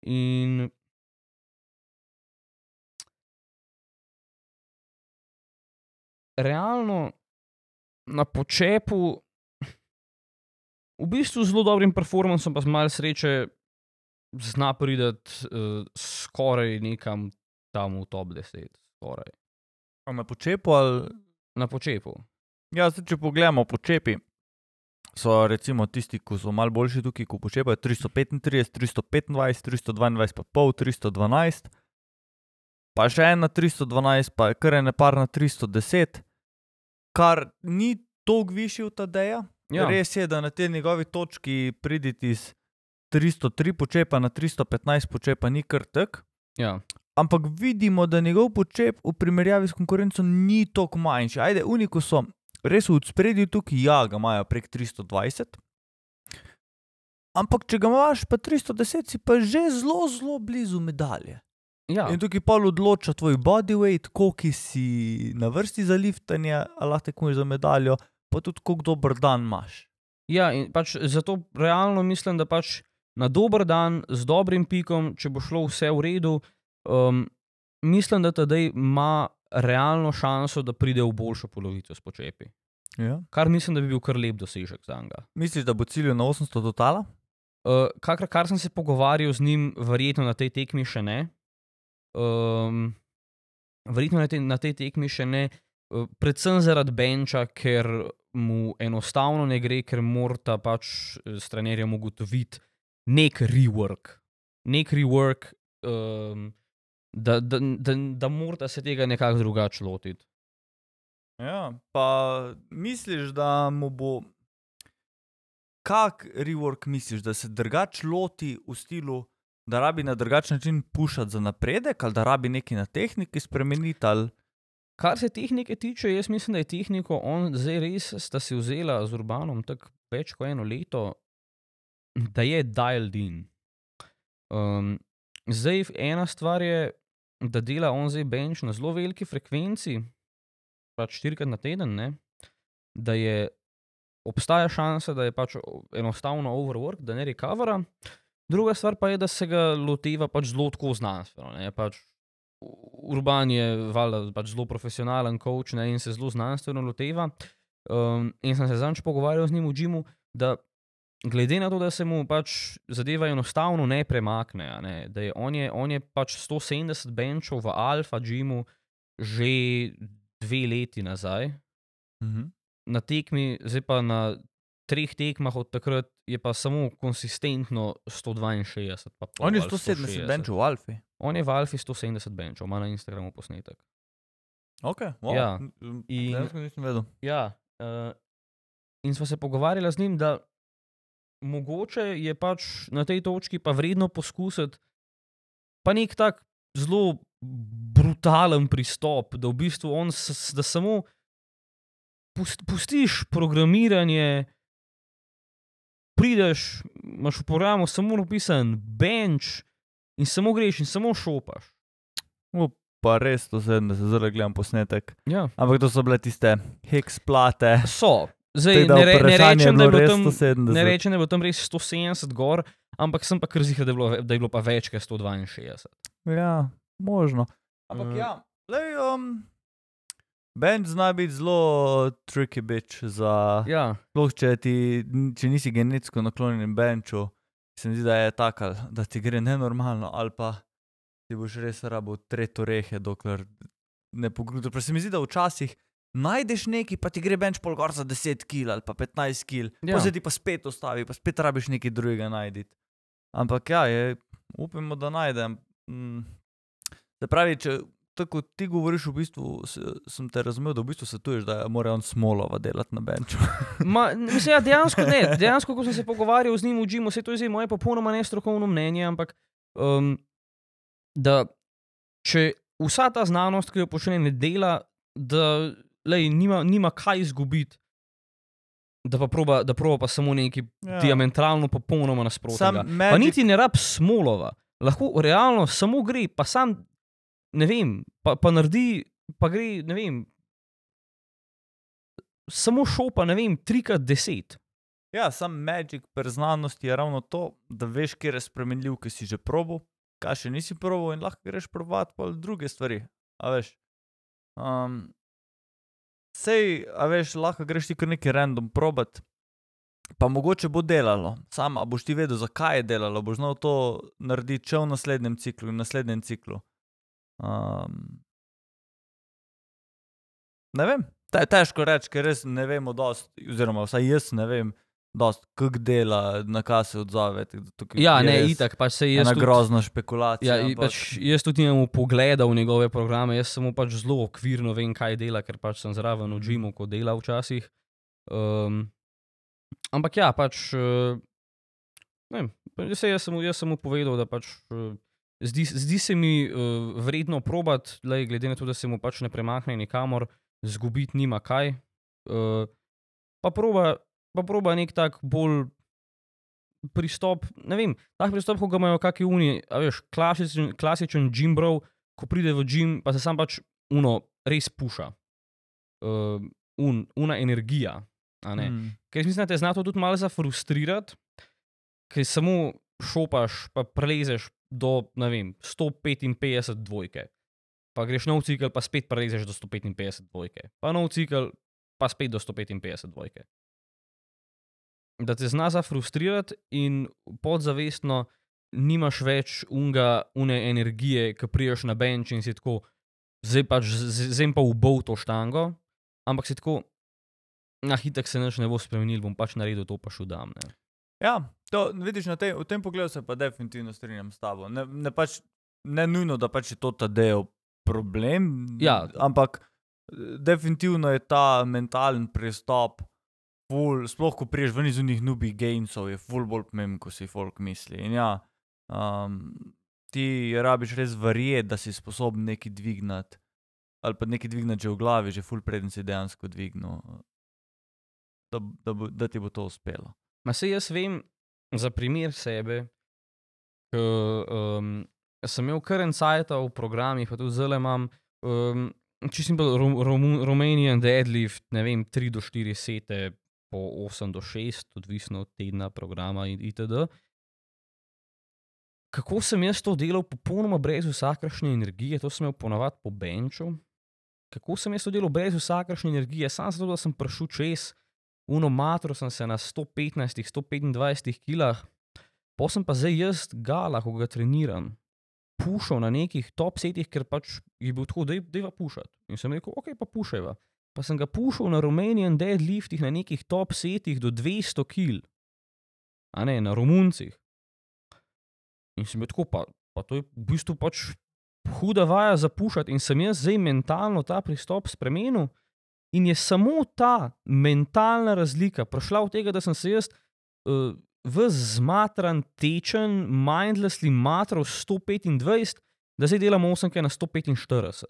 In realno na počepu, v bistvu z zelo dobrim performancem, pa z malo sreče, zna priti uh, skoraj nekam tam v top 10. Skoraj. A Na počepu ali. Na počepu. Ja, zdaj, če pogledamo počepi, so recimo tisti, ki so malo boljši tukaj, ko počepajo 335, 325, 322, pa pol 312, pa še ena 312, pa je kar ene par na 310, kar ni toliko višji od Tadeja. Ja. Res je, da na tej njegovi točki priditi iz 303 počepa na 315 počepa ni kar tek. Ja. Ampak vidimo, da njegov počep v primerjavi s konkurenco ni tako manjši. Ajde, uniku so res v spredju tukaj, ja, ga imajo prek 320. Ampak, če ga imaš pa 310, si pa že zelo, zelo blizu medalje. Ja. In tukaj pa odloča tvoj bodyweight, koliko si na vrsti za liftanje, ali lahko tekmuješ za medaljo, pa tudi koliko dober dan imaš. Ja, in pač zato realno mislim, da pač na dober dan, z dobrim pikom, če bo šlo vse v redu, um, mislim, da tedaj ima realno šanso, da pride v boljšo polovico s počepi. Ja. Kar mislim, da bi bil kar lep dosežek za njega. Misliš, da bo cilj na 800 totala? Uh, kar, kar sem se pogovarjal z njim, verjetno na tej tekmi še ne. Um, verjetno na, te, na tej tekmi še ne, uh, predvsem zaradi benča, ker mu enostavno ne gre, ker morata pač eh, s trenerjem ugotoviti nek rework. Nek rework, um, da, da, da, da morata se tega nekako drugače lotiti. Ja, pa misliš, da mu bo. Kak rework misliš, da se drugače loti v stilu, da rabi na drugačen način pušati za napredek, ali da rabi nekaj na tehniki spremeniti? Ali... Kar se tehnike tiče, jaz mislim, da je tehniko on zdaj res sta si vzela z Urbanom tako več kot eno leto, da je dialed in. Um, zdaj ena stvar je, da dela on zdaj bench na zelo veliki frekvenci, pač štirikrat na teden, ne? da je obstaja šansa, da je pač enostavno overwork, da ne recovera. Druga stvar pa je, da se ga loteva pač zelo tako znanstveno. ne, Pač Urban je valjda pač zelo profesionalen coach ne, in se zelo znanstveno loteva. Um, in sem se zadnjič pogovarjal z njim v Džimu, da glede na to, da se mu pač zadeva enostavno ne premakne, a ne, da je on, je on je pač 170 benčov v Alfa Džimu že dve leti nazaj, Mhm. na tekmi, zdaj pa na treh tekmah od takrat je pa samo konsistentno 162. pa pol On je ali 170 160. benčov v Alfi. On je v Alfi 170 benčov, ima na Instagramu posnetek. Okay, wow. Ja, In... nisem vedel. Ja, uh, in smo se pogovarjali z njim, da mogoče je pač na tej točki pa vredno poskusiti pa nek tak zelo brutalen pristop, da v bistvu on, da samo pust, pustiš programiranje, prideš, imaš v programu samo napisan bench in samo greš in samo šopaš. Pa res to sedem, da se zelo gledam posnetek. Ja. Ampak to so bile tiste hex plate. So. Zdaj, ne, re, ne rečem, da je bilo tam 170. Ne rečem, da je bilo tam res 170 gor, ampak sem pa kar zihal, da, je bilo da je bilo pa več kot 162. Ja, možno. Ampak Mm. ja, lej, um, bench zna biti zelo tricky bitch za. Ja, Sploh če, ti, če nisi genetsko naklonjen benču, se mi zdi, da je tako, da ti gre nenormalno, ali pa ti boš res rabo tretje orehe, dokler ne pogrudiš. Se mi zdi, da včasih najdeš neki, pa ti gre benč pol gor za 10 kg ali pa 15 kg, ja. Ja. pa se ti pa spet ustavi, pa spet rabiš nekaj drugega najti. Ampak ja, je, upamo, da najdem. Mm. Se pravi, če tako ti govoriš, v bistvu se, sem te razumel, da v bistvu svetuješ, da mora on smolova delati na benču. Ma, mislim, ja, dejansko ne. Dejansko, ko sem se pogovarjal z njim v Džimu, se to je zdaj moje popolnoma nestrokovno mnenje, ampak um, da če vsa ta znanost, ki jo počne, ne dela, da lej, nima, nima kaj izgubiti. Da pa proba, da proba pa samo nekaj ja. diametralno, popolnoma nasprotno. Sam Pa Magic, niti ne rab smolova, lahko realno samo gre, pa sam, ne vem, pa, pa naredi, pa gre, ne vem, samo šopa, ne vem, trikrat deset. Ja, sam Magic pri znanosti je ravno to, da veš, kje je spremenljiv, ki si že probo, kaj še nisi probo in lahko greš provat pa druge stvari. A veš. Um, sej, a veš, lahko greš ti kar neki random probat, pa mogoče bo delalo. Sam, a boš ti vedel, zakaj je delalo, boš znal to narediti še v naslednjem ciklu in naslednjem ciklu. Um, ne vem, te, težko reči, ker res ne vemo dosti, oziroma vsaj jaz ne vem dosti, kako dela, na kaj se odzove. Ja, je ne, res itak, pač se jaz. Ena tudi- grozna špekulacija. Ja, ampak- pač jaz tudi nimam pogleda v njegove programe, jaz samo pač zelo okvirno vem, kaj dela, ker pač sem zraven v Džimu, ko dela včasih. Um, ampak ja, pač. Uh, ne jaz, jaz, sem, jaz sem mu povedal, da pač. Uh, Zdi, zdi se mi uh, vredno probati, glede na to, da se mu pač ne premakne nikamor, zgubiti nima kaj. Uh, pa, proba, pa proba nek tak bolj pristop, ne vem, tak pristop, ko ga imajo kakšni uni, a veš, klasičen, klasičen gimbrov, ko pride v gim, pa se sam pač uno res puša. Uh, un, una energija. Mm. Ker mislim, da te zna to tudi malo zafrustrirati, ker samo šopaš, pa prelezeš do ne vem, 155 dvojke. Pa greš nov cikl, pa spet prelezeš do 155 dvojke. Pa nov cikl, pa spet do 155 dvojke. Da te zna zafrustrirati in podzavestno nimaš več unga, une energije, ki priješ na bench in si tako, zdaj pač z- zdaj pa ubov to štango, ampak si tako, na hitek se nič ne bo spremenil, bom pač naredil to, pa šel dam. Ne. Ja, to vidiš na tej, v tem pogledu se pa definitivno strinjam s tabo. Ne, ne, pač, ne nujno, da pač je to ta del problem, Ja. ampak eh, definitivno je ta mentalen pristop, ful, sploh ko priješ ven iz unih nubi gainsov, je ful bolj pomemben, ko si folk misli. In ja, um, ti rabiš res verjeti, da si sposoben nekaj dvignati. Ali pa nekaj dvignati že v glavi, že ful preden si dejansko dvignil, da, da, da ti bo to uspelo. Ma se jaz vem za primer sebe, ki um, sem imel kar en sajt v programih, pa tudi zelo imam. Um, Čisto bil Romanian deadlift, ne vem, 3 do 4 sete, po 8 do 6, odvisno od tedna, programa itd. Kako sem jaz to delal, popolnoma brez vsakršne energije, to sem imel ponovadi po benču. Kako sem jaz to delal brez vsakršne energije, sam zato, da sem prišel čez, uno matro sem se na 115, 125 kilah, pa sem pa zdaj jaz gala, ko ga treniram, pušal na nekih top setih, ker pač je bil tako, da je va pušati. In sem rekel, ok, pa pušajva. Pa sem ga pušal na Romanian deadliftih na nekih top setih do 200 kil, a ne na Romuncih. In sem bil tako, pa Pa to je v bistvu pač huda vaja za pušati in sem jaz zdaj mentalno ta pristop spremenil. In je samo ta mentalna razlika prišla od tega, da sem se jaz uh, v zmatran, tečen, mindlessly matral 125, da zdaj delam 8 na 145.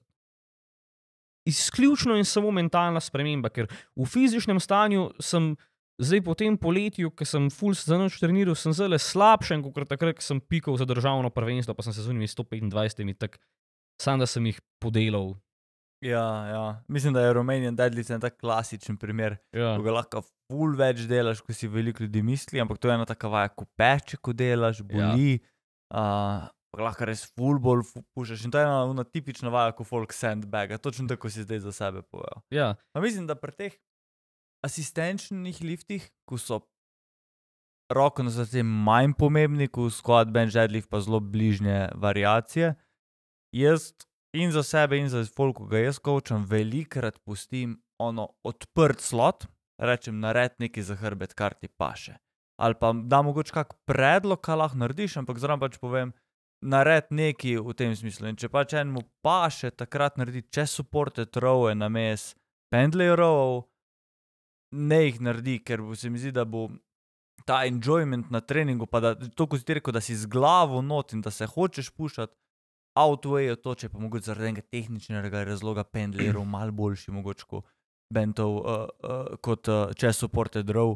Izključno in samo mentalna sprememba, ker v fizičnem stanju sem zdaj po tem poletju, ki sem full za noč treniral, sem zelo slabšen, kot takrat, ko sem pikal za državno prvenstvo, pa sem se z unimi 125, tako sam da sem jih podelal. Ja, ja. Mislim, da je Romanian Deadlift en tak klasičen primer, Ja. ko ga lahko full več delaš, kot si veliko ljudi misli, ampak to je ena taka vaja, ko peče, ko delaš, boli. Ja. Uh, pa lahko res full bolj pušaš. In to je ena, ena tipična vaja, ko folk sandbaga, točno tako si zdaj za sebe povedal. Ja, Pa mislim, da pri teh asistenčnih liftih, ko so roko na srce manj pomembni, kot squat, bench, deadlift, pa zelo bližnje variacije, jaz in za sebe, in za folk, ko ga jaz kočam, velikrat pustim ono odprt slot, rečem, nared nekaj za hrbet, kar ti paše. Ali pa da mogoče kak predlog, kaj lahko narediš, ampak zraven pač povem, nared nekaj v tem smislu. In če pač enemu paše, takrat naredi čez supported rowe na mes, pendley row, ne jih naredi, ker se mi zdi, da bo ta enjoyment na treningu, pa da to, ko si ti rekel, da si z glavo not in da se hočeš pušati, outweigh to, če pa mogoče zaradi enega tehničnega razloga pendlerov mal boljši, mogoče kot bentov, uh, uh, kot uh, čez supported row,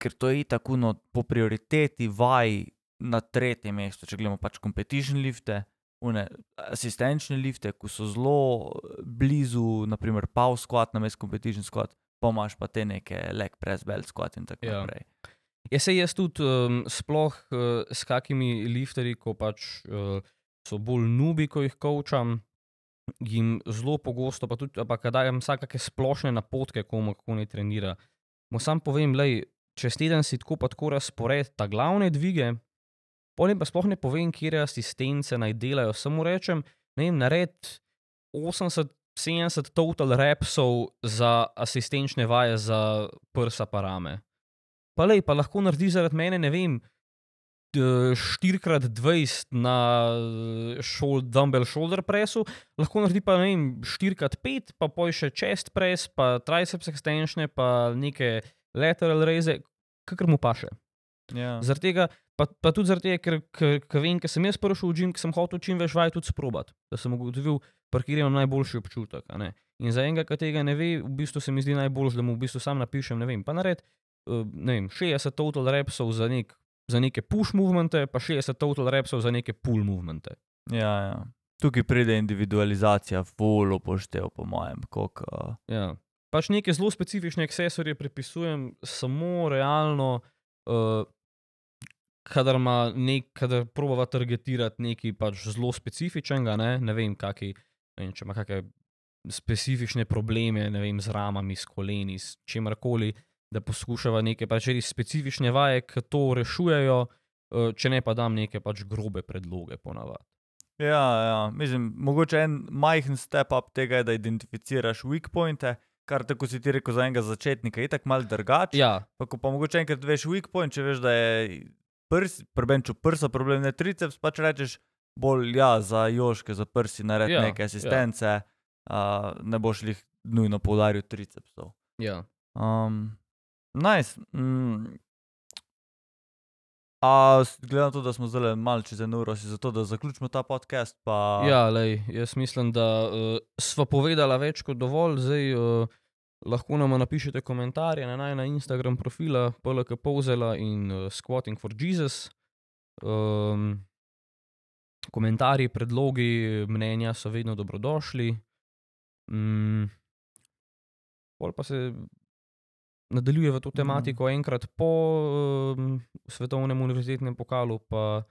ker to je tako no, po prioriteti vaj na tretje mesto, če gledamo pač competition lifte. Une, asistenčne lifte, ki so zelo eh, blizu, naprimer, power squat, na mestu competition squat, pa imaš pa te neke leg press belt squat in tako Ja. naprej. Jaz se jaz tudi um, sploh uh, s kakimi lifterji, ko pač uh, so bolj nubi, ko jih kočam, jim zelo pogosto, pa tudi, pa jim vsake splošne napotke, komu kako ne trenira. Mu sam povem, lej, čez teden si tako pa tako razpored, ta glavne dvige, potem pa sploh ne povem, kje asistence naj delajo, samo rečem, ne vem, nared 80. 70 total repsov za asistenčne vaje za prsa parame. Pa lej, pa lahko naredi zaradi mene, ne vem, 4x20 na šol, dumbbell shoulder pressu, lahko naredi pa ne vem, 4x5, pa poj še chest press, pa triceps extensione, pa neke lateral reze, kakor mu paše. Ja. Zaradi tega, pa, pa tudi zaradi tega, ker, ker, ker vem, ker sem jaz prišel v gim, ker sem hotel čim več vaj tudi sprobati, da sem ugotovil, kjer imam najboljši občutek. In za enega, ki tega ne ve, v bistvu se mi zdi najbolj, da mu v bistvu sam napišem, ne vem, pa nared, eh, ne vem, 60 total repsov za, nek, za neke push movemente, pa 60 total repsov za neke pull movemente. Ja, ja. Tukaj pride individualizacija, full upoštev, po mojem, koliko. Uh, Ja. Pač neke zelo specifične aksesorje pripisujem samo realno, uh, kadar ima nek, kadar probava targetirati nekaj pač zelo specifičnega, ne, ne vem, kaki, ne vem, če ima kakšne specifične probleme, ne vem, z ramami, s koleni, s čemarkoli, da poskušava neke pač res specifične vaje, ki to rešujejo, uh, če ne pa dam neke pač grobe predloge ponavadi. ja, ja, mislim, mogoče en majhen step up tega je, da identificiraš weak pointe, kar tako si ti rekel za enega začetnika, je tako mal drugače. Ja, Pa ko pa mogoče enkrat veš weak point, če veš, da je prs, prbenču prsa problem, ne triceps, pač rečeš bolj ja, za joške, za prsi, naredi Ja, ja, neke asistence, ja. uh, ne boš jih nujno poudaril tricepsov. ja. Um, nice. Mm. A glede na to, da smo zdaj malo čez eno uro, si zato, da zaključimo ta podcast. Pa... Ja, lej, jaz mislim, da uh, sva povedala več kot dovolj. Zdaj, uh, lahko nam napišete komentarje na najna Instagram profila PLK Povzela in uh, Squatting for Jesus. Um, komentarji, predlogi, mnenja so vedno dobrodošli. Mm, pol pa se nadaljuje v to tematiko enkrat po um, svetovnem univerzitetnem pokalu, pa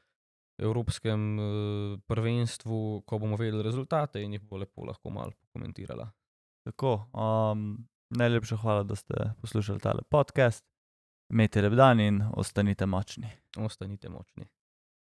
Evropskem uh, prvenstvu, ko bomo vedeli rezultate in jih bo lepo lahko malo komentirala. Tako, um, najlepša hvala, da ste poslušali tale podcast. Imejte lep dan in ostanite močni. Ostanite močni.